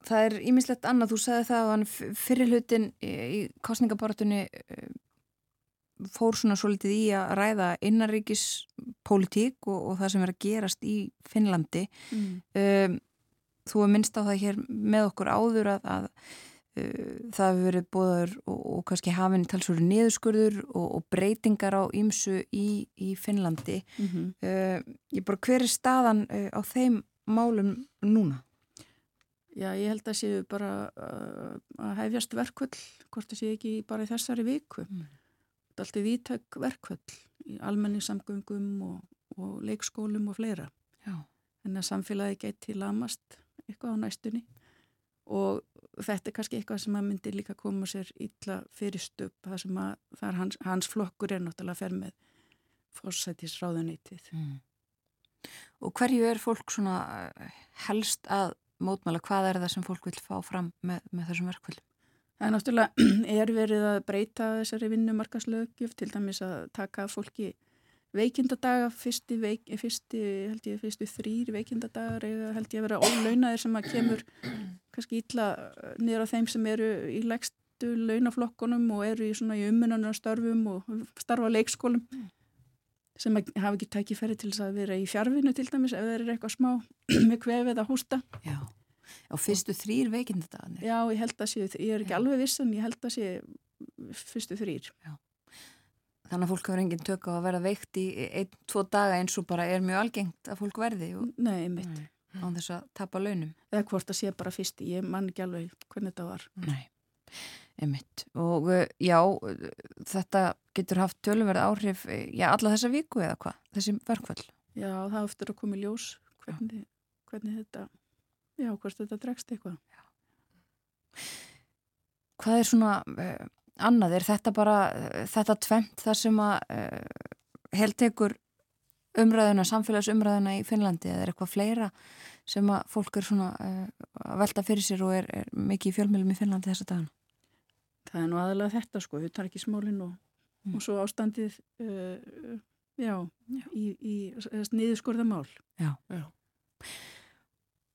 það er ímislegt annað, þú sagði það að hann fyrir hlutin í, kostningabaratunni eh, fór svona svo litið í að ræða innaríkis pólitík og, og það sem er að gerast í Finnlandi. Mm. Um, þú er minnst á það hér með okkur áður að, að það hefur verið bóður og, og kannski hafinn talsvöru niðurskurður og, og breytingar á ímsu í, í Finnlandi. Mm -hmm. Uh, ég bara, hver er staðan uh, á þeim málum núna? Já, ég held að séu bara uh, að hefjast verkvöld, hvort það séu ekki bara í þessari viku. Mm. Er alltaf vítök verkvöld í almenningssamgöngum og, og leikskólum og fleira. Já. En að samfélagi geti lamast eitthvað á næstunni og þetta er kannski eitthvað sem að myndi líka koma sér illa fyrir stöp það sem að það er hans, hans flokkur er náttúrulega að fer með fórsætisráðuneytið. Mm. Og hverju er fólk svona uh, helst að mótmála? Hvað er það sem fólk vil fá fram með, með þessum verkvöldum? Það er náttúrulega er verið að breyta þessari vinnumarkaslögjöf til dæmis að taka fólki veikindadaga, fyrsti, veik, fyrsti, held ég, fyrstu þrýr veikindadagar eða held ég að vera ólaunaðir sem að kemur kannski illa niður á þeim sem eru í legstu launaflokkunum og eru í í ummunanarstörfum og starfa á leikskólum sem að hafa ekki tækifæri til þess að vera í fjárvinu til dæmis ef þeir eru eitthvað smá með kvefið að hósta. Já. Og fyrstu þrýr veikindadagarnir? Já, ég held að séu, ég er ekki Já. alveg viss en ég held að séu fyrstu þrýr. Þannig að fólk hefur engin tök á að vera veikt í einn, tvo daga eins og bara er mjög algengt að fólk verði og Nei, mitt. Á þess að tapa launum. Eða hvort að sé bara fyrsti, ég man ekki alveg hvernig þetta var. Nei, einmitt. Og uh, já, þetta getur haft tölumverð áhrif, uh, já, alla þessa viku eða hvað, þessi verkvöld. Já, það er eftir að koma í ljós hvernig, hvernig þetta, já, hvort þetta dregst eitthvað. Hvað er svona uh, annað? Er þetta bara, uh, þetta tvent það sem að uh, heltekur umræðuna, samfélagsumræðuna í Finnlandi eða er eitthvað fleira sem að fólk er svona uh, að velta fyrir sér og er, er mikið í fjölmjölum í Finnlandi þessa dagana? Það er nú aðalega þetta sko, við tar ekki smálinn og, Mm. og svo ástandið, uh, já, í, í niðurskorðamál. Já. Já.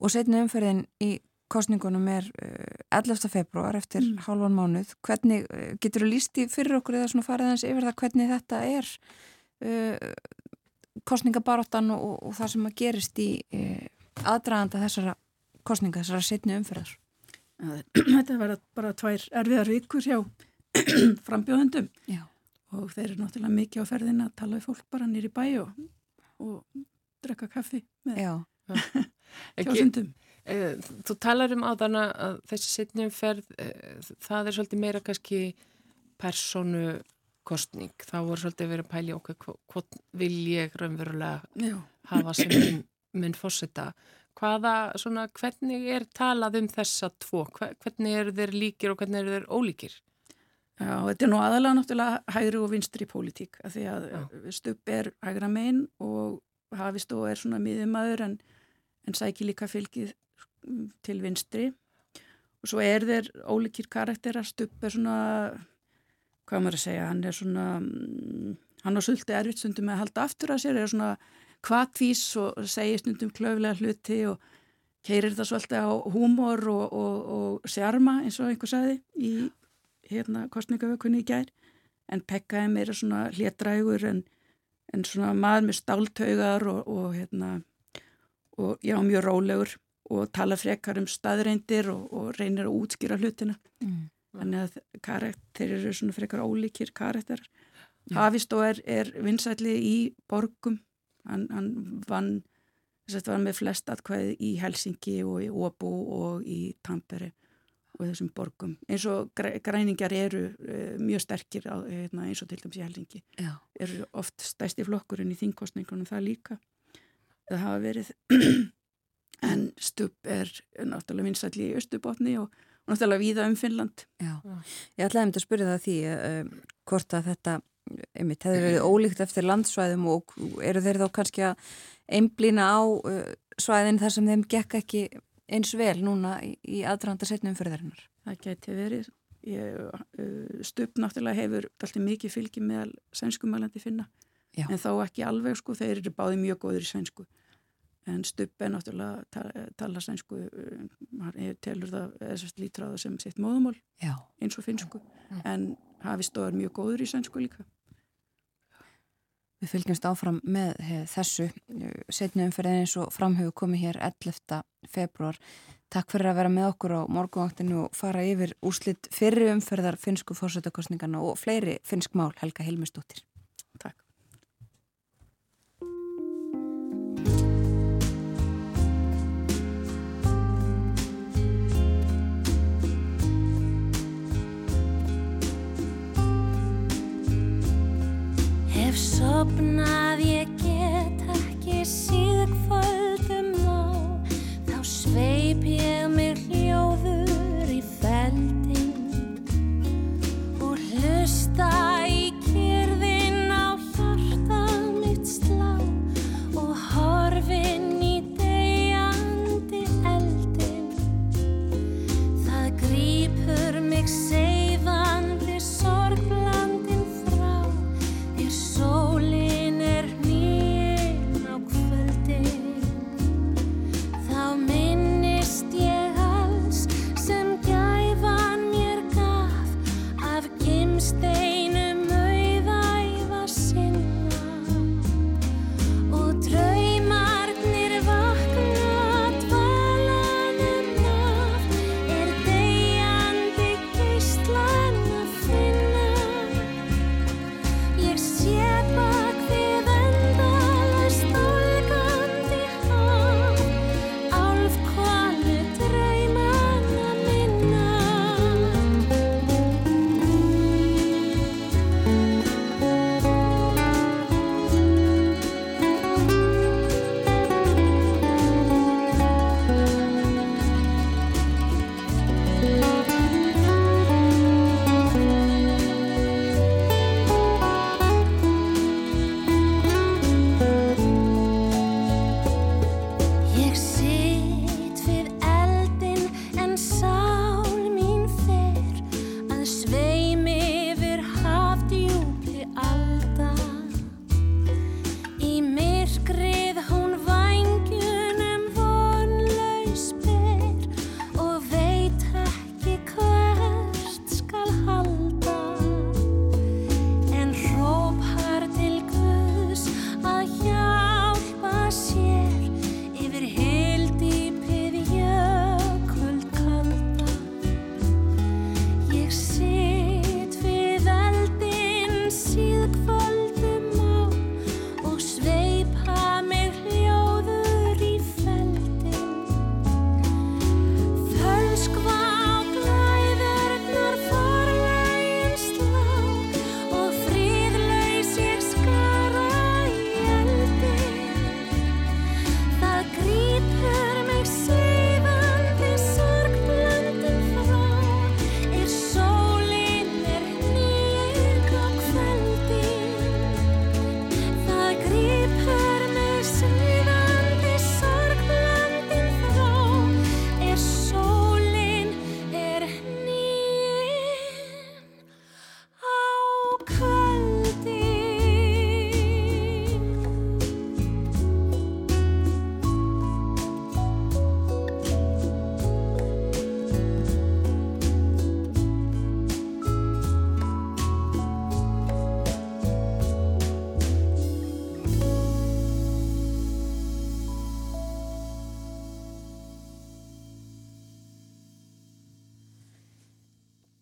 Og setni umferðin í kostningunum er uh, 11. februar eftir Mm. hálfan mánuð. Hvernig, getur þú líst í fyrir okkur eða svona farið hans yfir það hvernig þetta er uh, kostningabaráttan og, og það sem að gerist í uh, aðdraganda þessara kostninga, þessara setni umferðar? Þetta verða bara tvær erfiðar vikur hjá frambjóðendum Já. og þeir eru náttúrulega mikið á ferðin að tala við fólk bara nýri bæ og, og drekka kaffi með kjósundum. eh, þú talar um áðan að þessi setnum ferð, það er svolítið meira kannski personu kostning. þá voru svolítið verið að pæli okkur hvort vil ég raunverulega Já. hafa sem minn, minn fósita. Hvaða, svona, hvernig er talað um þessa tvo? Hve- Hvernig eru þeir líkir og hvernig eru þeir ólíkir? Já, þetta er nú aðalega náttúrulega hægri og vinstri pólitík að því að Já. stupp er hægra megin og hafist og er svona miðumæður en, en sæki líka fylgið mm, til vinstri og svo er þeir ólíkir karakterar stupp er svona hvað maður að segja, hann er svona mm, hann á sulti erfitt stundum með að halda aftur að sér, er svona kvatvís og segir stundum klöflega hluti og keirir það svolítið á húmor og, og, og sjarma eins og einhver sagði í hérna kostningavökunni í gær en Pekka er svona hlétrægur en, en svona maður með stáltaugar og, og hérna og já, mjög rólegur og tala frekar um staðreindir og reynir að útskýra hlutina mm. Þannig að karakter eru svona frekar ólíkir karakterar. Hafist og er, er vinsætli í borgum. Hann, hann vann þess að var með flest atkvæði í Helsingi og í Óbú og í Tampere og þessum borgum. Eins og græ- græningar eru uh, mjög sterkir á, hérna, eins og til dæmis í Helsingi já, eru oft stæsti flokkurinn í þingkostningunum það líka. Það hafa verið. En stupp er náttúrulega vinsætli í Östubotni og náttúrulega víða um Finnland já. Ég ætlaði um að spyrja það að því um, hvort að þetta einmitt, hefði verið ólíkt eftir landsvæðum og eru þeir þá kannski að einblýna á uh, svæðin þar sem þeim gekk ekki eins vel núna í, í aðdraðanda setni umfyrðarinnar. það geti verið Ég, uh, stupp náttúrulega hefur alltaf mikið fylgi meðal sænskumælandi finna Já. en þá ekki alveg sko, þeir eru báði mjög góður í sænsku en stupp er náttúrulega tala, tala sænsku uh, hann telur það, eða lítur á það sem sitt móðumál Já. eins og finnsku en hafist og er mjög góður í sænsku líka Við fylgjumst áfram með he, þessu setni umferðin eins og framhefur komið hér 11. februar. Takk fyrir að vera með okkur á morgunvaktinu og fara yfir úrslit fyrir umferðar finnsku fórsetakostningarna og fleiri finnsk mál Helga Hilmisdóttir. Sopnað ég get ekki síð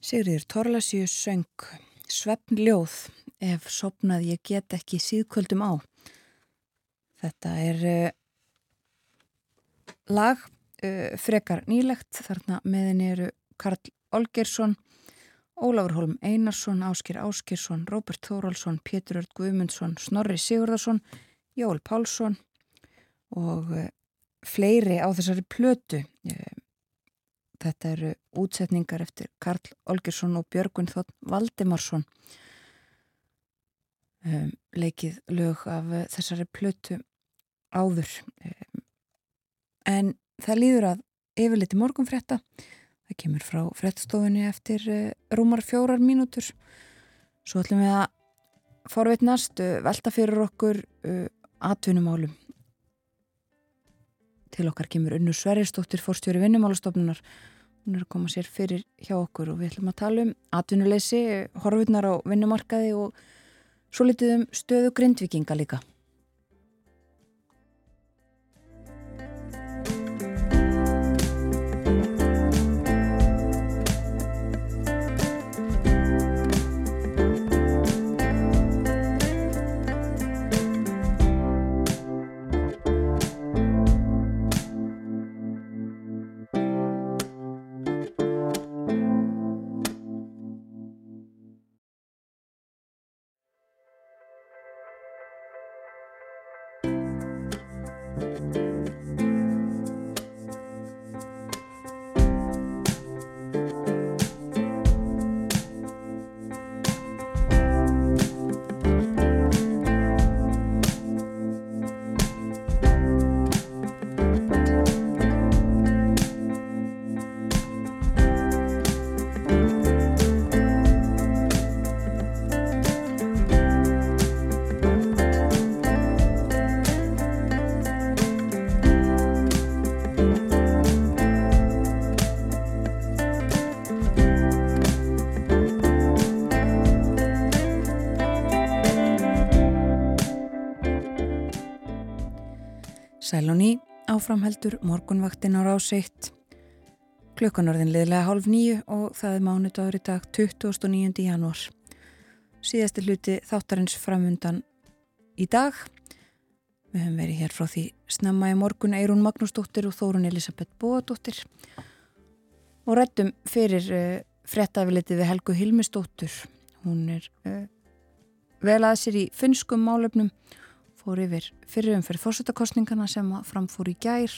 Sigriður Torlasjö söng Svefn ljóð ef sopnað ég get ekki síðkvöldum á. Þetta er uh, lag uh, frekar nýlegt. Þarna meðin eru Karl Olgersson, Ólafur Holm Einarsson, Áskir Áskirsson, Róbert Þóraldsson, Pétur Ört Guðmundsson, Snorri Sigurðarsson, Jól Pálsson og uh, fleiri á þessari plötu. Þetta eru útsetningar eftir Karl Olgersson og Björgun Þótt Valdimarsson. Um, leikið lög af uh, þessari plötu áður. Um, en það líður að yfirleiti morgunfrétta. Það kemur frá fréttastofunni eftir uh, rúmar fjórar mínútur. Svo ætlum við að forveitnast uh, velta fyrir okkur uh, atvinnumálum til okkar kemur Unnur Sverrisdóttir fórstjóri vinnumálastofnunar hún er að koma sér fyrir hjá okkur og við ætlum að tala um atvinnuleysi, horfurnar á vinnumarkaði og svo litið um stöðu grindvikinga líka. Sælóni áframheldur morgunvaktin á ráseitt klukkanorðin liðlega hálf nýju og það er mánudagur í dag 29. janúar. Síðasti hluti þáttarins framundan í dag. Við höfum verið hér frá því snemma í morgun Eirún Magnúsdóttir og Þórun Elisabeth Bóadóttir og rættum fyrir uh, frettafilitið við Helgu Hilmisdóttur. Hún er uh, vel að sér í finnskum málefnum fór yfir fyrirum fyrir fórsetakostningana sem framfór í gær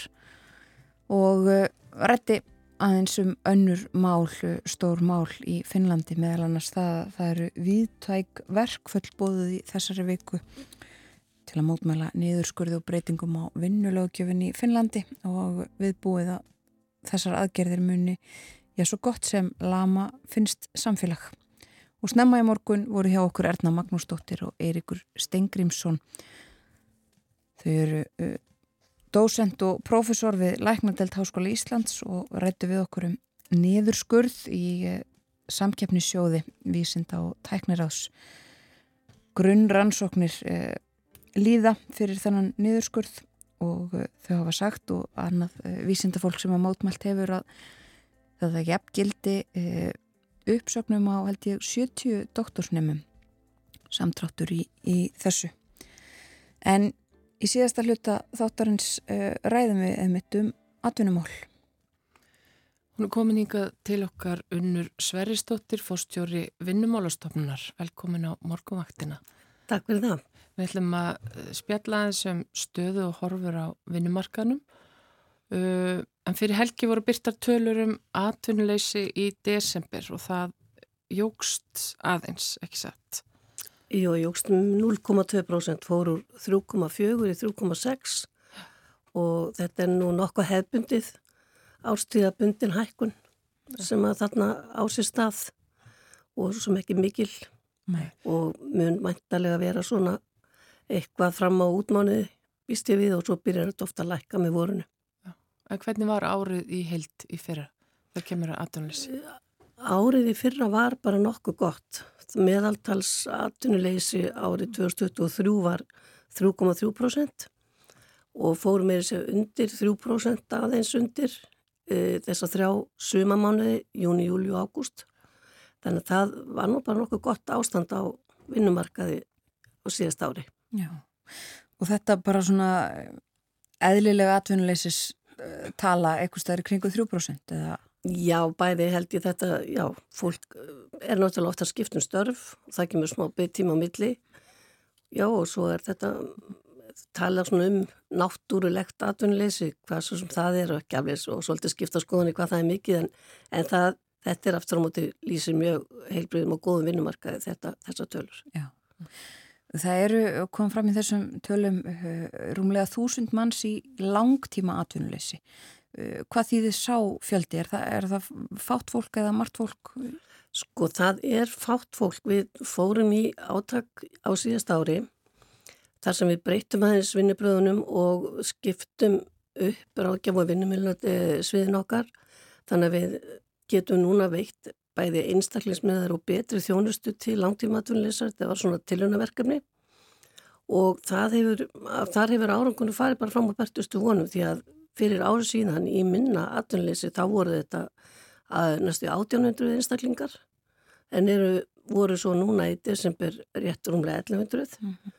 og uh, rætti aðeins um önnur mál, uh, stór mál í Finnlandi meðal annars það, það eru viðtæk verkföll bóðuð í þessari viku til að mótmæla niðurskurði og breytingum á vinnulögjöfin í Finnlandi og viðbúið að þessar aðgerðir muni já svo gott sem lama finnst samfélag. Og snemma í morgun voru hjá okkur Erna Magnúsdóttir og Eirikur Stengrimsson Þau eru uh, dósent og profesor við Læknadelt Háskóla Íslands og rættu við okkur um niðurskurð í uh, samkeppnissjóði vísinda og tækniráðs grunnrannsóknir uh, líða fyrir þennan niðurskurð og þau hafa sagt og annað vísindafólk sem að mótmælt hefur að það er jafngildi uppsögnum á held ég 70 doktorsnefnum samtráttur í, í þessu. En Í síðasta hluta þáttarins uh, ræðum við einmitt um atvinnumál. Hún er komin hingað til okkar unnur Sveristóttir, fórstjóri vinnumálastofnunar. Velkomin á morgumvaktina. Takk fyrir það. Við ætlum að spjalla aðeins um stöðu og horfur á vinnumarkanum. Uh, en fyrir helgi voru byrtar tölur um atvinnuleysi í desember og það jógst aðeins, ekki sett. Jú, jógst 0,2% fór úr 3,4 í 3,6 og þetta er nú nokkuð hefbundið ástíðabundin hækkun sem að þarna á sér stað og sem ekki mikil Nei. og mun mæntalega vera svona eitthvað fram á útmánuði býst ég við og svo byrjar þetta ofta að lækka með vorunu. En hvernig var árið í heilt í fyrra? Það kemur að aðdunleysi. Árið í fyrra var bara nokkuð gott meðaltals atvinnuleysi árið 2023 var 3,3% og fórum með þessu undir 3% aðeins undir e, þess að þrjá sumamánuði, júni, júli og ágúst Þannig að það var nú bara nokkuð gott ástand á vinnumarkaði á síðast ári. Já, og þetta bara svona eðlilega atvinnuleysis uh, tala eitthvað stæðir kringu 3% eða? Já, bæði held ég þetta, já, fólk eh, er náttúrulega ofta skiptum störf, það kemur smá bygg tíma á milli, já og svo er þetta tala svona um náttúrulegt atvinnuleysi, hvað svo sem það er og ekki afleys og svolítið skipta skoðunni hvað það er mikið en, en það, þetta er aftur á móti lýsir mjög heilbriðum og góðum vinnumarkaði þetta, þessa tölur. Já. Það eru, kom fram í þessum tölum uh, rúmlega þúsund manns í langtíma atvinnuleysi. Uh, hvað þýðir sá fjöldi? Er það, er það fátt fólk eða margt fólk? Sko það er fátt fólk. Við fórum í átak á síðast ári þar sem við breytum aðeins vinnubröðunum og skiptum upp ráðgjaf og vinnumilnandi sviðin okkar. Þannig að við getum núna veikt bæði einstaklingsmiðar og betri þjónustu til langtímatunleysar, þetta var svona tilhjónaverkefni og það hefur, þar hefur árangunni farið bara fram á bertustu vonum því að fyrir árið síðan í minna atunleysi þá voru þetta að næstu 1800 einstaklingar en eru, voru svo núna í desember rétt rúmlega 1100 mm -hmm.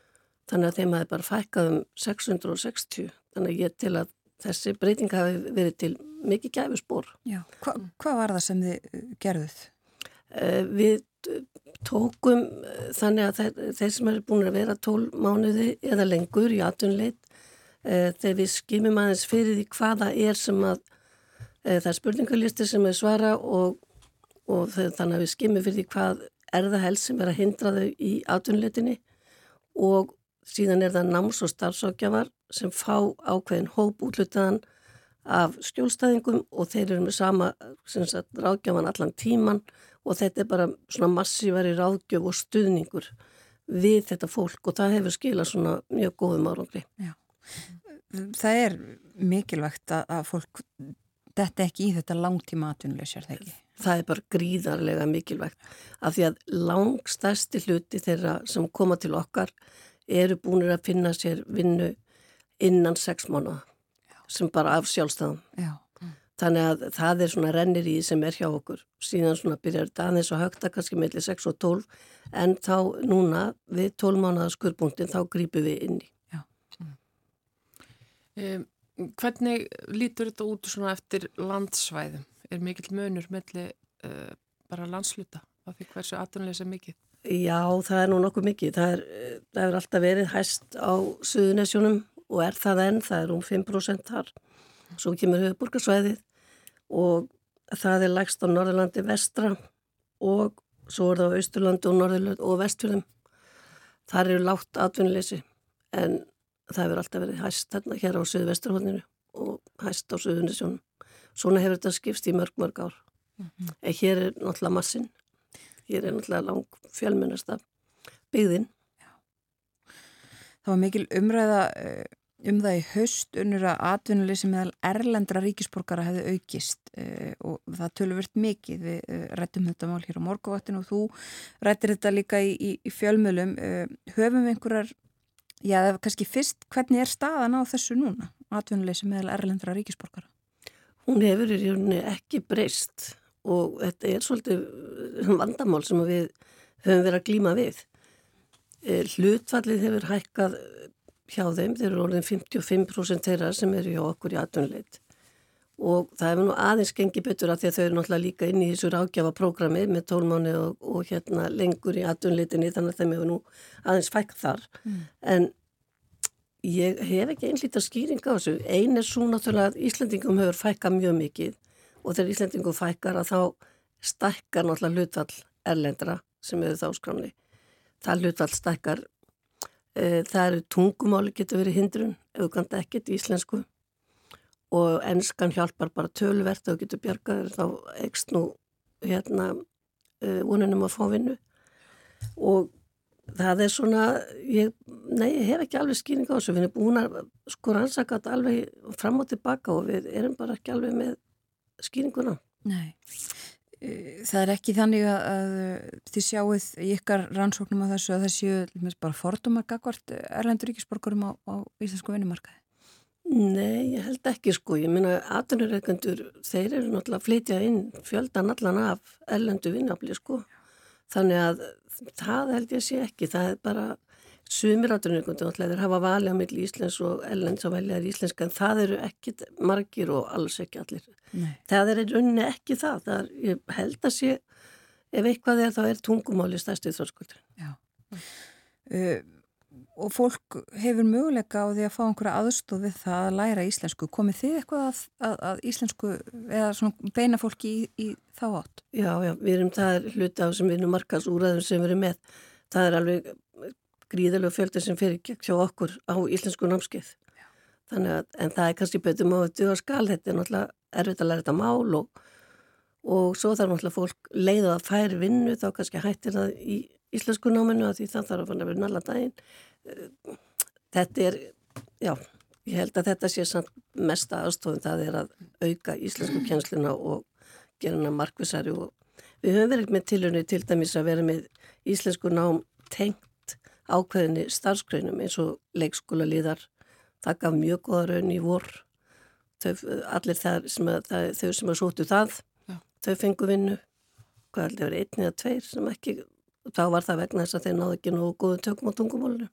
þannig að þeim hafi bara fækkað um 660 þannig að ég til að þessi breyting hafi verið til mikið gæfusbor. Já, Hva, hvað var það sem þið uh, gerðuð? Uh, við tókum uh, þannig að þeir, þeir sem eru búin að vera tól mánuði eða lengur í atunleit uh, þegar við skimum aðeins fyrir því hvaða er sem að uh, það er spurningalisti sem er svara og, og þeir, þannig að við skimum fyrir því hvað er það helst sem er að hindra þau í atunleitinni og síðan er það náms- og starfsákjafar sem fá ákveðin hóp útlutaðan af skjólstæðingum og þeir eru með sama sagt, ráðgjöfan allan tíman og þetta er bara svona massífari ráðgjöf og stuðningur við þetta fólk og það hefur skilað svona mjög góðum árangri. Já. Það er mikilvægt að fólk þetta ekki í þetta langtíma atvinnuleysjar þegar ekki? Það er bara gríðarlega mikilvægt af því að langstæsti hluti þeirra sem koma til okkar eru búinir að finna sér vinnu innan sex mánuða sem bara af sjálfstæðum. Já. Þannig að það er svona rennir í sem er hjá okkur. Síðan svona byrjar þetta aðeins og högta kannski mellir 6 og 12 en þá núna við 12 mánuða skurrpunktin þá grýpum við inn í. Um, hvernig lítur þetta út svona eftir landsvæðum? Er mikill mönur melli uh, bara landsluta af því hversu aðtunlega sem mikið? Já, það er nú nokkuð mikið. Það er, það er alltaf verið hæst á Suðunesjónum og er það enn, það er um 5% þar. Svo kemur höfuborgarsvæðið og það er lægst á Norðurlandi vestra og svo er það á Austurlandi og Norðurlandi og Vestfjörðum. Þar eru látt atvinnuleysi en það hefur alltaf verið hæst hérna hér á Suðvesturhóðninu og hæst á Suðunisjónum. Svona hefur þetta skipst í mörg mörg ár. Mm -hmm. En hér er náttúrulega massin. Hér er náttúrulega lang fjölmennasta byggðinn. Það var mikil umræða eh, um það í haust unnur að atvinnuleysi meðal erlendra ríkisborgara hefði aukist uh, og það töluvert mikið við uh, rættum þetta mál hér á morguvattinu og þú rættir þetta líka í, í, í fjölmjölum uh, höfum einhverjar já, það var kannski fyrst, hvernig er staðan á þessu núna, atvinnuleysi meðal erlendra ríkisborgara? Hún hefur í rauninni ekki breyst og þetta er svolítið vandamál sem við höfum verið að glíma við. Hlutfallið hefur hækkað hjá þeim, þeir eru orðin 55% þeirra sem eru hjá okkur í aðtunleit og það hefur nú aðeins gengið betur að því að þau eru náttúrulega líka inn í þessu rákjafaprógrami með tólmáni og, og hérna lengur í aðtunleitinni þannig að þeim hefur nú aðeins fækt þar. Mm. en ég hef ekki einlítið skýring á þessu. Ein er svo náttúrulega að Íslandingum hefur fækkað mjög mikið og þegar Íslandingum fækkar að þá stækkar náttúrulega hlutfall erlendra sem hefur þá skramni það hlutfall stækkar Eh, það eru tungumáli getur verið hindrun kannt ekkert íslensku og ennskan hjálpar bara tölvert og getur bjargaður þá ekst nú hérna eh, vonunum að fá vinnu. Og það er svona ég, nei, ég hef ekki alveg skýring á þessu. Við erum búin að sko rannsaka þetta alveg fram og tilbaka og við erum bara ekki alveg með skýringuna. Nei. Það er ekki þannig að, að þið sjáuð í ykkar rannsóknum á þessu að það séu bara fordumar gagvart erlendur ríkisborgurum á, á íslensku vinnumarkaði? Nei, ég held ekki sko. Ég minna atvinnureikendur, þeir eru náttúrulega að flytja inn fjöldan allan af ellendu vinnafli sko. Þannig að það held ég sé ekki. Það er bara sumir atvinnureikendur náttúrulega þeir hafa valið á milli Íslands og ellends og veljaðir íslenska en það eru ekki margir og alls ekki allir. Nei. Það er rauninni ekki það. það er, ég held að sé, ef eitthvað er þá er tungumáli stærstu þróskuldur. Uh, og fólk hefur möguleika á því að fá einhverja aðstof við það að læra íslensku. Komið þið eitthvað að, að, að íslensku eða beina fólki í, í þá átt? Já, já, við erum það er hluti af sem við erum markasúræðum sem við erum með. Það er alveg gríðalega fjöldi sem fyrir gegn hjá okkur á íslensku námskeið. Þannig að, en það er kannski betur máið duða skal, þetta er náttúrulega erfitt að læra þetta mál og, og svo þarf náttúrulega fólk leiða að íslensku náminu að því það þarf að fanna verið nalla daginn. Þetta er, já, ég held að þetta sé samt mesta aðstofun það er að auka íslensku kjensluna og gera hana markvisari og við höfum verið með tilhörni til dæmis að vera með íslensku nám tengt ákveðinni starfsgreinum eins og leikskóla líðar það gaf mjög goða raun í vor þau, allir sem að, það, þau sem að sótu það Já. þau fengu vinnu hvað heldur verið einn eða tveir sem ekki þá var það vegna þess að þeir náðu ekki nógu góðum tökum á tungumólinu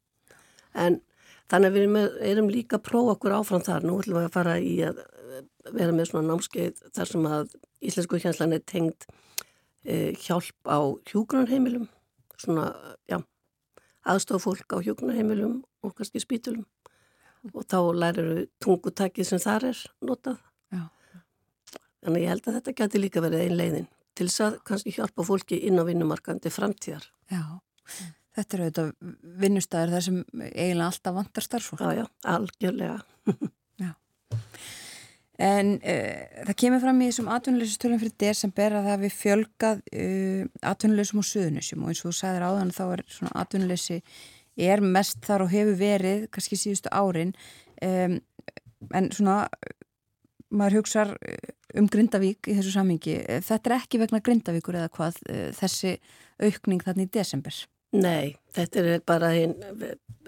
en þannig að við erum, með, erum líka að prófa okkur áfram þar, nú ætlum við að fara í að vera með svona námskeið þar sem að íslensku hjanslan er tengd e, hjálp á hjúgrunarheimilum svona, já aðstofa fólk á hjúgrunarheimilum og kannski spítulum og þá lærir við tungutakið sem þar er notað. Já. þannig ég held að þetta geti líka verið ein leiðin til þess að kannski hjálpa fólki inn á vinnumarkandi framtíðar. Já, þetta eru auðvitað vinnustæðir þar sem eiginlega alltaf vantar starfsfólk. já, já, algjörlega. En uh, það kemur fram í þessum atvinnuleysustölu fyrir desember að það við fjölgað uh, atvinnuleysum og suðunusum og eins og þú sagðir áðan þá er svona atvinnuleysi er mest þar og hefur verið kannski síðustu árin. Um, en svona maður hugsar um Grindavík í þessu samingi. Þetta er ekki vegna Grindavíkur eða hvað uh, þessi aukning þarna í desember? Nei, þetta er bara einn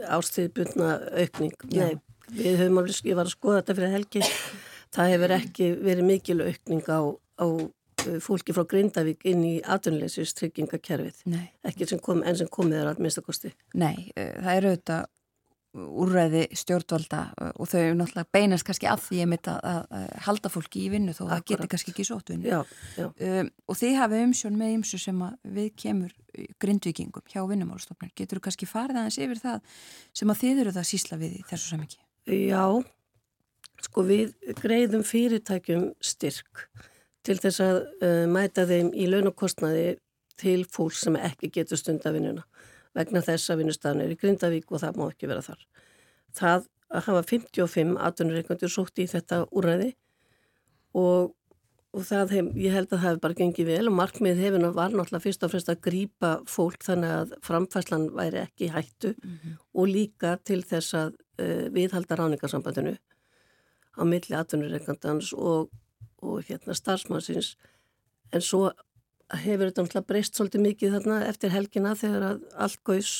ástíðbundna aukning. Nei, við höfum alveg, ég var að skoða þetta fyrir helgi, það hefur ekki verið mikil aukning á, á fólki frá Grindavík inn í atvinnuleysis tryggingakerfið. Nei. Ekki sem kom, en sem komið er að minnstakosti. Nei, það eru auðvitað úrræði stjórnvalda uh, og þau náttúrulega beinast kannski að því að, halda fólki í vinnu þó það Akkúrat. geti kannski ekki sótt vinnu. Já, já. Um, og þið hafið umsjón með ymsu sem við kemur grindvikingum hjá vinnumálstofnun. Getur þú kannski farið aðeins yfir það sem að þið eru það sísla við í þessu samingi? Já, sko við greiðum fyrirtækjum styrk til þess að uh, mæta þeim í launakostnaði til fólk sem ekki getur stundavinnuna vegna þess að vinnustafn er í Grindavík og það má ekki vera þar. Það að hafa 55 atvinnureikandur sótt í þetta úræði og, og það hef, ég held að það hefur bara gengið vel og markmið hefur var náttúrulega fyrst og fremst að grípa fólk þannig að framfæslan væri ekki hættu og líka til þess að uh, viðhalda ráningarsambandinu á milli atvinnureikandans og, og hérna starfsmannsins en svo hefur þetta náttúrulega breyst svolítið mikið þarna eftir helgina þegar að allt gauðs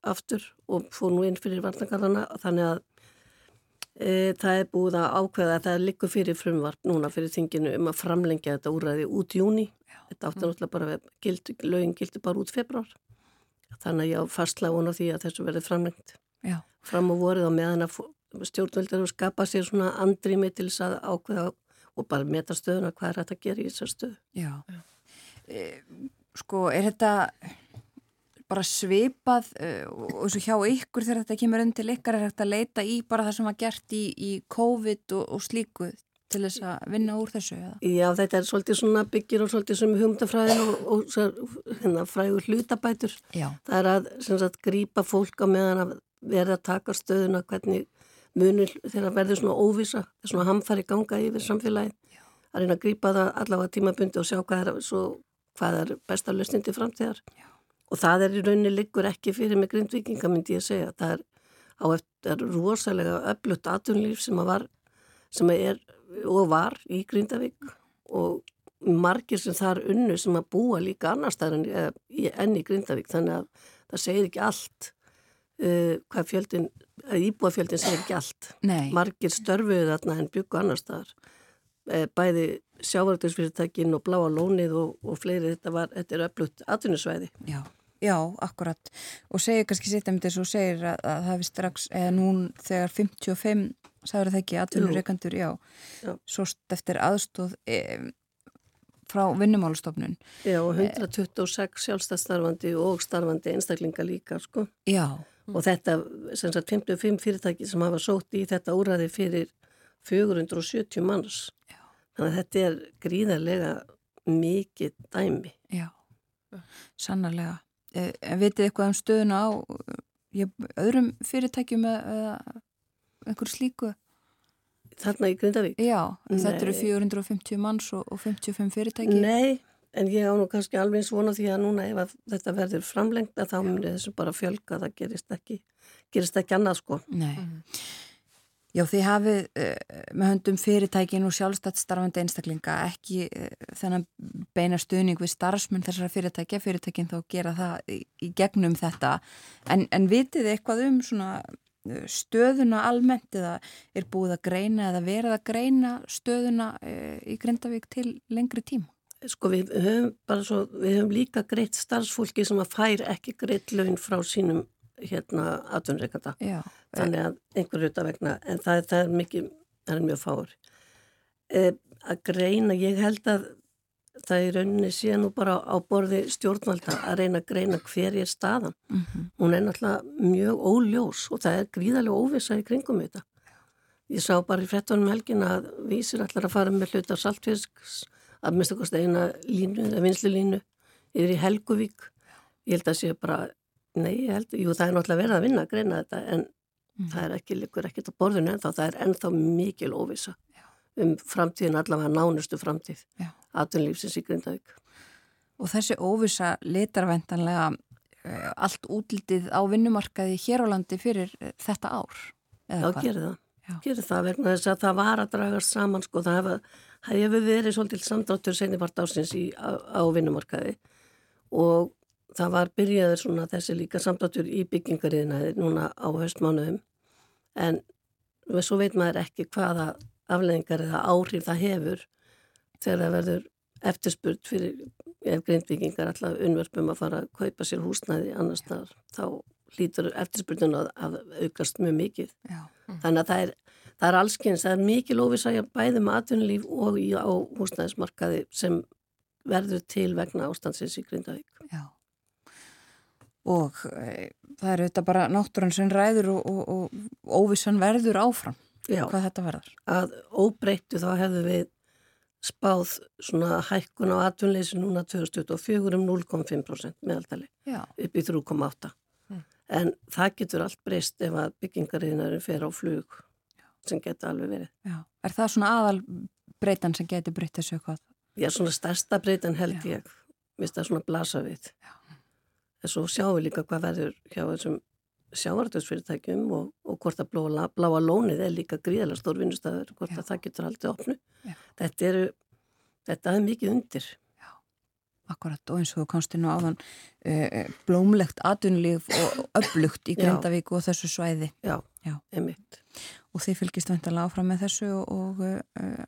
aftur og fór nú inn fyrir varnakarðana þannig að e, það er búið að ákveða að það liggur fyrir frumvarp núna fyrir þinginu um að framlengja þetta úræði út í júni þetta átti náttúrulega bara að gild, lögin gildi bara út februar þannig að ég á fastlega vona því að þessu verði framlengt. Já. fram á vorið og meðan að stjórnvöldar og skapa sér svona andrými til þess að ákveða og bara meta stöðuna hvað er þetta að gera í þessar stöðu. Já. E, sko, er þetta bara svipað uh, og svo hjá ykkur þegar þetta kemur undir ykkar er þetta að leita í bara það sem var gert í, í COVID og, og slíku til þess að vinna úr þessu? Eða? Já, þetta er svolítið svona byggir og svolítið sem humdafræðin og, og, og hérna, frægur hlutabætur. Já. Það er að sagt, grípa fólk á meðan að verða að taka stöðuna hvernig munir þegar verður svona óvisa, svona hamfari ganga yfir samfélagið. Já. Að reyna að grípa það allavega tímabundi og sjá hvað er, svo, hvað er besta löstindi framtíðar. Já. Og það er í rauninni liggur ekki fyrir með grindvikinga myndi ég segja. Það er á eftir rosalega öflutt atvinnlíf sem að var, sem að er og var í Grindavík og margir sem þar unnu sem að búa líka annar staðar enn, enn í Grindavík þannig að það segir ekki allt uh, hvað fjöldin, að íbúafjöldin segir ekki allt. Nei, Margir störfuðu þarna en byggu annar staðar. Bæði sjávartöksfyrirtækin og bláa lónið og, og fleiri, þetta, var, þetta er öflutt atvinnusvæði. já, já, akkurat og segir kannski sitt um þess og segir að, að það hefði strax, eða nún þegar 55, sagður það ekki, atvinnureikandur, já, Já. svost eftir aðstóð e, frá vinnumálastofnun. Já, og 126 sjálfstæðstarfandi og starfandi einstaklinga líka, sko. Já, Og þetta, sem sagt, 55 fyrirtæki sem hafa sótt í þetta úræði fyrir 470 manns. Þannig að þetta er gríðarlega mikið dæmi. já, sannarlega. E, en vitið eitthvað um stöðuna á e, öðrum fyrirtækjum eða eða einhverju slíku? Þarna í Grindavík? Já, þetta eru Nei. 450 manns og, og 55 fyrirtæki. Nei, en ég á nú kannski alveg eins vona því að núna ef að þetta verður framlengt að þá munir þessu bara fjölga, það gerist ekki, gerist ekki annað sko. Nei. Já, þið hafið uh, með höndum fyrirtækin og sjálfstætt starfandi einstaklinga ekki uh, þennan beina stuðning við starfsmenn þessara fyrirtækja, fyrirtækin þá gera það í, í gegnum þetta en, en vitið þið eitthvað um svona uh, stöðuna almennt eða er búið að greina eða verið að greina stöðuna uh, í Grindavík til lengri tíma? Sko við höfum svo, við höfum líka greitt starfsfólki sem að fær ekki greitt laun frá sínum hérna atvinnreikanda. Þannig að einhver hluta vegna, en það, það er mikið, það er mjög fáur. Eh, að greina, ég held að það í rauninni sé nú bara á borði stjórnvalda að reyna að greina hver er staðan. mm Hún er náttúrulega mjög óljós og það er gríðarlega óvisa í kringum þetta. Ég sá bara í frettunum helgin að vísir allar að fara með hluta saltfisks að mista kosti eina línu eða vinslu línu yfir í Helguvík. Ég held að sé bara, nei, ég held, jú það er náttúrulega verið að vinna að greina þetta en það er ekki, líkur ekkert á borðinu ennþá, það er ennþá mikil óvisa um framtíðin allavega nánustu framtíð Já. atvinnlífsins í Grindavík. Og þessi óvisa litarvæntanlega uh, allt útlitið á vinnumarkaði hér á landi fyrir uh, þetta ár? Já, gerir það. Já. Gerir það vegna þess að það var að dragast saman sko, það hefur hef verið svolítið samdráttur senibart ásins í, á, á vinnumarkaði og það var byrjaður svona þessi líka samdráttur í byggingariðinaði núna á höstmánuðum en svo veit maður ekki hvaða afleðingar eða áhrif það hefur þegar það verður eftirspurt fyrir ef grindbyggingar alltaf unnverfum að fara að kaupa sér húsnæði annars staðar þá hlýtur eftirspurtun að, að aukast mjög mikið. Já. Þannig að það er, það er allskyns, það er mikil óvisæja bæði með atvinnulíf og í, á húsnæðismarkaði sem verður til vegna ástandsins í Grindavík. Já. Og e, það er auðvitað bara náttúrann sem ræður og, og, og óvissan verður áfram Já, hvað þetta verður. að óbreyttu þá hefðu við spáð svona hækkun á atvinnleysi núna 2024 um 0,5% meðaldali Já. upp í 3,8. Mm. En það getur allt breyst ef að byggingariðinarinn fer á flug sem getur alveg verið. Já. Er það svona aðal breytan sem getur breytt þessu eitthvað? Já, svona stærsta breytan held Já. ég, mist það svona blasa við. Já. En svo sjáum við líka hvað verður hjá þessum sjávartöðsfyrirtækjum og, og hvort að bláa, bláa lónið er líka gríðalega stór vinnustæður, hvort Já. að það getur haldið opnu. Já. Þetta eru, þetta er mikið undir. Akkurat og eins og þú komst inn á áðan uh, blómlegt atvinnulíf og öflugt í Já. Grindavík og þessu svæði Já, Já. einmitt. og þið fylgist vantarlega áfram með þessu og, og uh,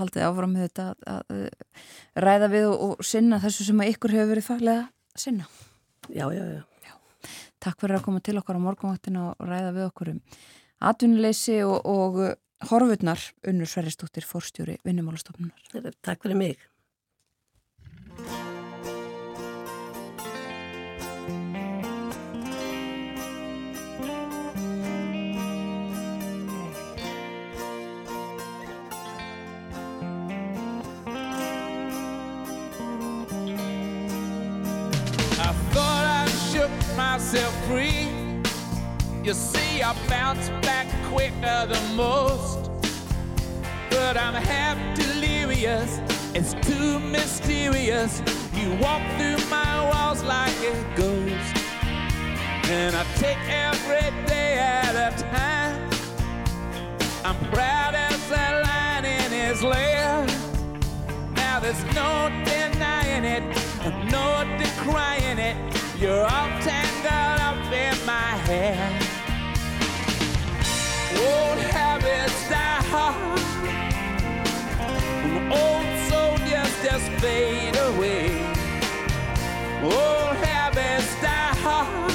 haldið áfram með þetta að, að ræða við og, og sinna þessu sem að ykkur hefur verið faglega sinna. Já, já, já. Takk fyrir að koma til okkar á morgunvaktina og ræða við okkur um atvinnuleysi og, og uh, horfurnar unnur Sverristóttir fórstjóri vinnumálastofnunar. Takk fyrir mig. Myself free. You see, I bounce back quicker than most. But I'm half delirious, it's too mysterious. You walk through my walls like a ghost. And I take every day at a time. I'm proud as a lion in his lair. Now there's no denying it, no decrying it. You're all in my hair. Old habits die hard. Old soldiers just fade away. Old habits die hard.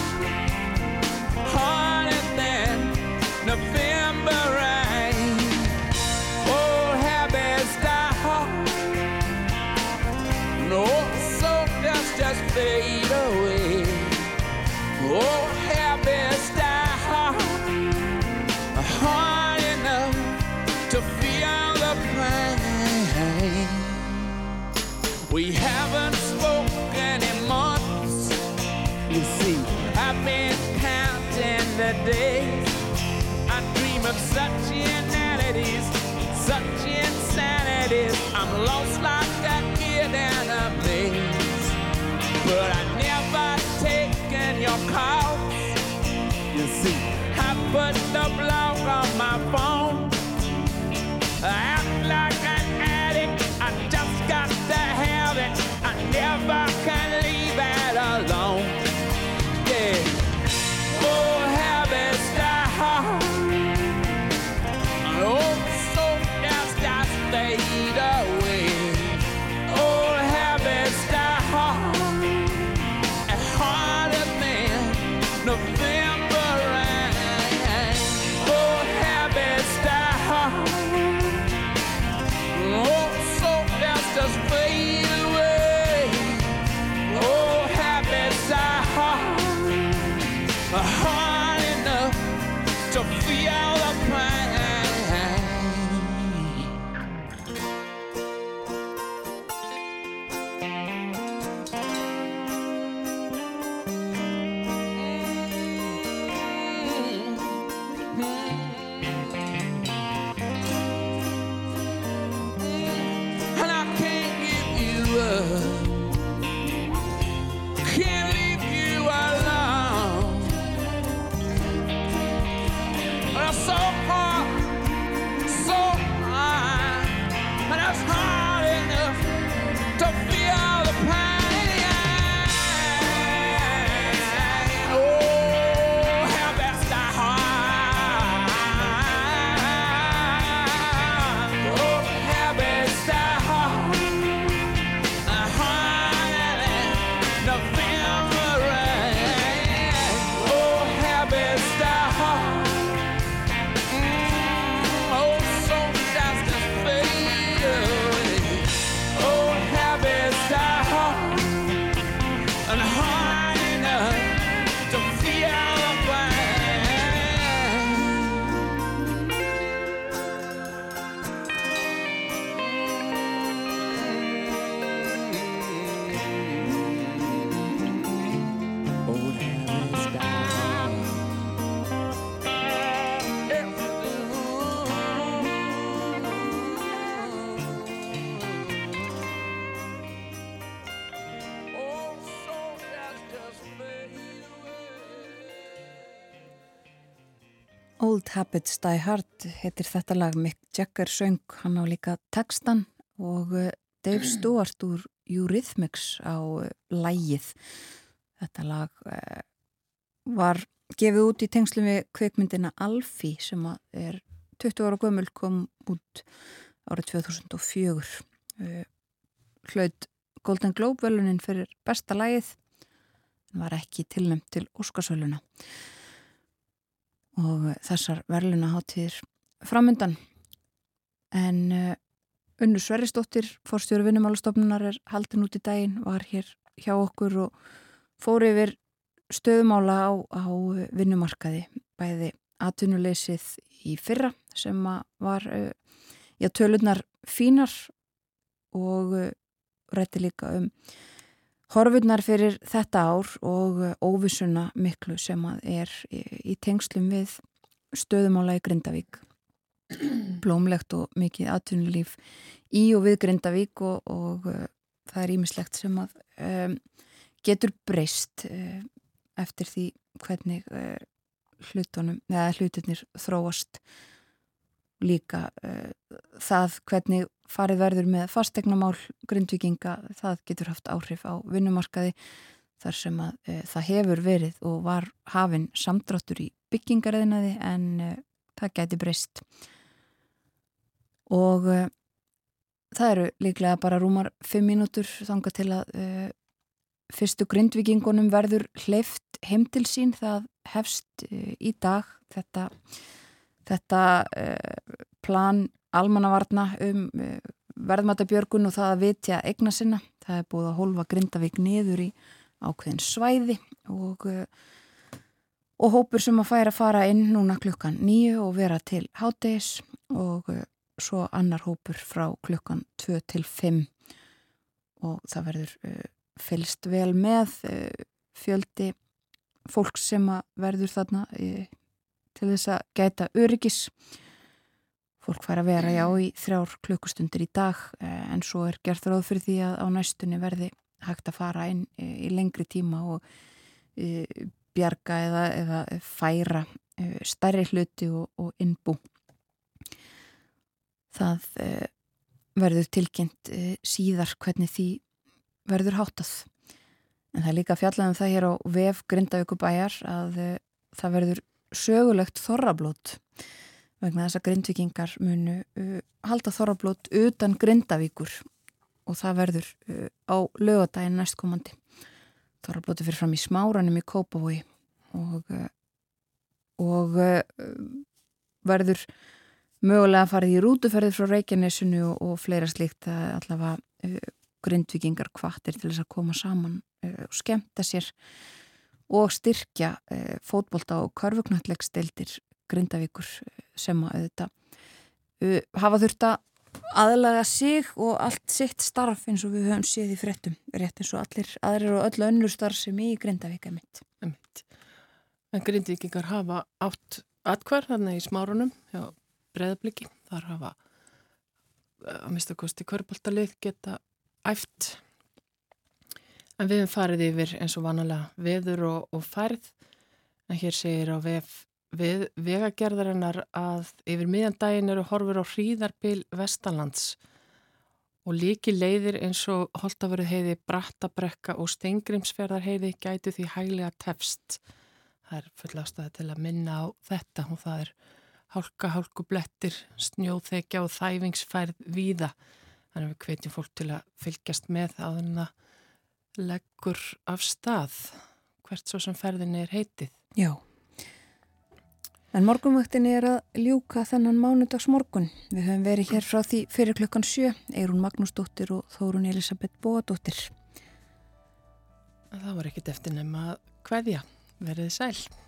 Harder than November your calls. You see, I put the blog on my phone. I Habits Die Hard heitir þetta lag Mick Jagger söng, hann á líka textan og uh, Dave Stewart úr Eurythmics á uh, lægið. Þetta lag uh, var gefið út í tengslum við kveikmyndina Alfie sem er 20 ára gömul kom út árið 2004. Uh, hlaut Golden Globe velunin fyrir besta lægið en var ekki tilnæmt til Óskarsvöluna og þessar verðluna hátíðir framöndan en uh, Unnur Sverrisdóttir fórstjóru vinnumálastofnunar er haldin út í daginn, var hér hjá okkur og fór yfir stöðumála á, á vinnumarkaði bæði atvinnuleysið í fyrra sem var uh, já, tölunar fínar og uh, rætti líka um horfurnar fyrir þetta ár og uh, óvissuna miklu sem að er í, tengslum við stöðumála í Grindavík. Blómlegt og mikið atvinnulíf í og við Grindavík og, og uh, það er ímislegt sem að um, getur breyst uh, eftir því hvernig uh, hlutunum, eða hlutunir þróast líka uh, það hvernig farið verður með fastegnamál grindvikinga, það getur haft áhrif á vinnumarkaði þar sem að e, það hefur verið og var hafinn samdráttur í byggingariðnaði en e, það gæti breyst. Og e, það eru líklega bara rúmar fimm mínútur þanga til að fyrstu grindvikingunum verður hleyft heim til sín. Það hefst í dag. Þetta, þetta plan almannavarna um e, verðmatabjörgun og það að vitja egna sinna. Það er búið að holfa Grindavík niður í ákveðin svæði og, eh, og hópur sem að færa fara inn núna klukkan nýju og vera til háttegis og eh, svo annar hópur frá klukkan 2 til 5 og það verður fylst vel með fjöldi fólk sem að verður þarna til þess að gæta öryggis Fólk fær að vera já í þrjár klukkustundir í dag en svo er gert ráð fyrir því að á næstunni verði hægt að fara inn í lengri tíma og e, bjarga eða, eða færa stærri hluti og, og innbú. Það verður tilkynnt síðar hvernig því verður hátað. En það er líka fjallaðum það hér á VF Grindavíkubæjar að það verður sögulegt þorrablót vegna þess að grindvikingar munu uh, halda þorrablót utan grindavíkur og það verður uh, á lögadaginn næstkomandi. Þorrablóti fyrir fram í smáranum í Kópavogi og, uh, og uh, verður mögulega farið í rútuferðið frá Reykjanesinu og, og fleira slíkt að allavega uh, grindvikingar kvartir til þess að koma saman uh, og skemta sér og styrkja fótbolta og karfugnattlegstildir Grindavíkur sem að auðvitað uh, hafa þurft að aðlaga sig og allt sitt starf eins og við höfum séð í frettum rétt eins og allir aðrir og öllu önnur starf sem í Grindavík er mitt. mitt. En Grindavíkingar hafa átt atkvar þarna í smárunum hjá breðabliki. Þar hafa að mista kosti kvörbaltalið geta æft en við hefum farið yfir eins og vanalega veður og, og færð en hér segir á vef við vegagerðarinnar að yfir miðjan daginn eru horfur á hríðarbil Vestalands og líki leiðir eins og Holtavörðu heiði Brattabrekka og Steingrimsferðar heiði gætu því hæglega tefst. Það er full ástæði til að minna á þetta og það er hálka, hálku blettir, snjóþekja og þæfingsfærð víða. Þannig að við hvetjum fólk til að fylgjast með á þennan að leggur af stað hvert svo sem ferðin er heitið. Já. En morgunvöktin er að ljúka þennan mánudags morgun. Við höfum verið hér frá því fyrir klukkan sjö, Eirún Magnúsdóttir og Þórun Elisabeth Bóadóttir. Það var ekkit eftir nefn að hverja, verið sæl.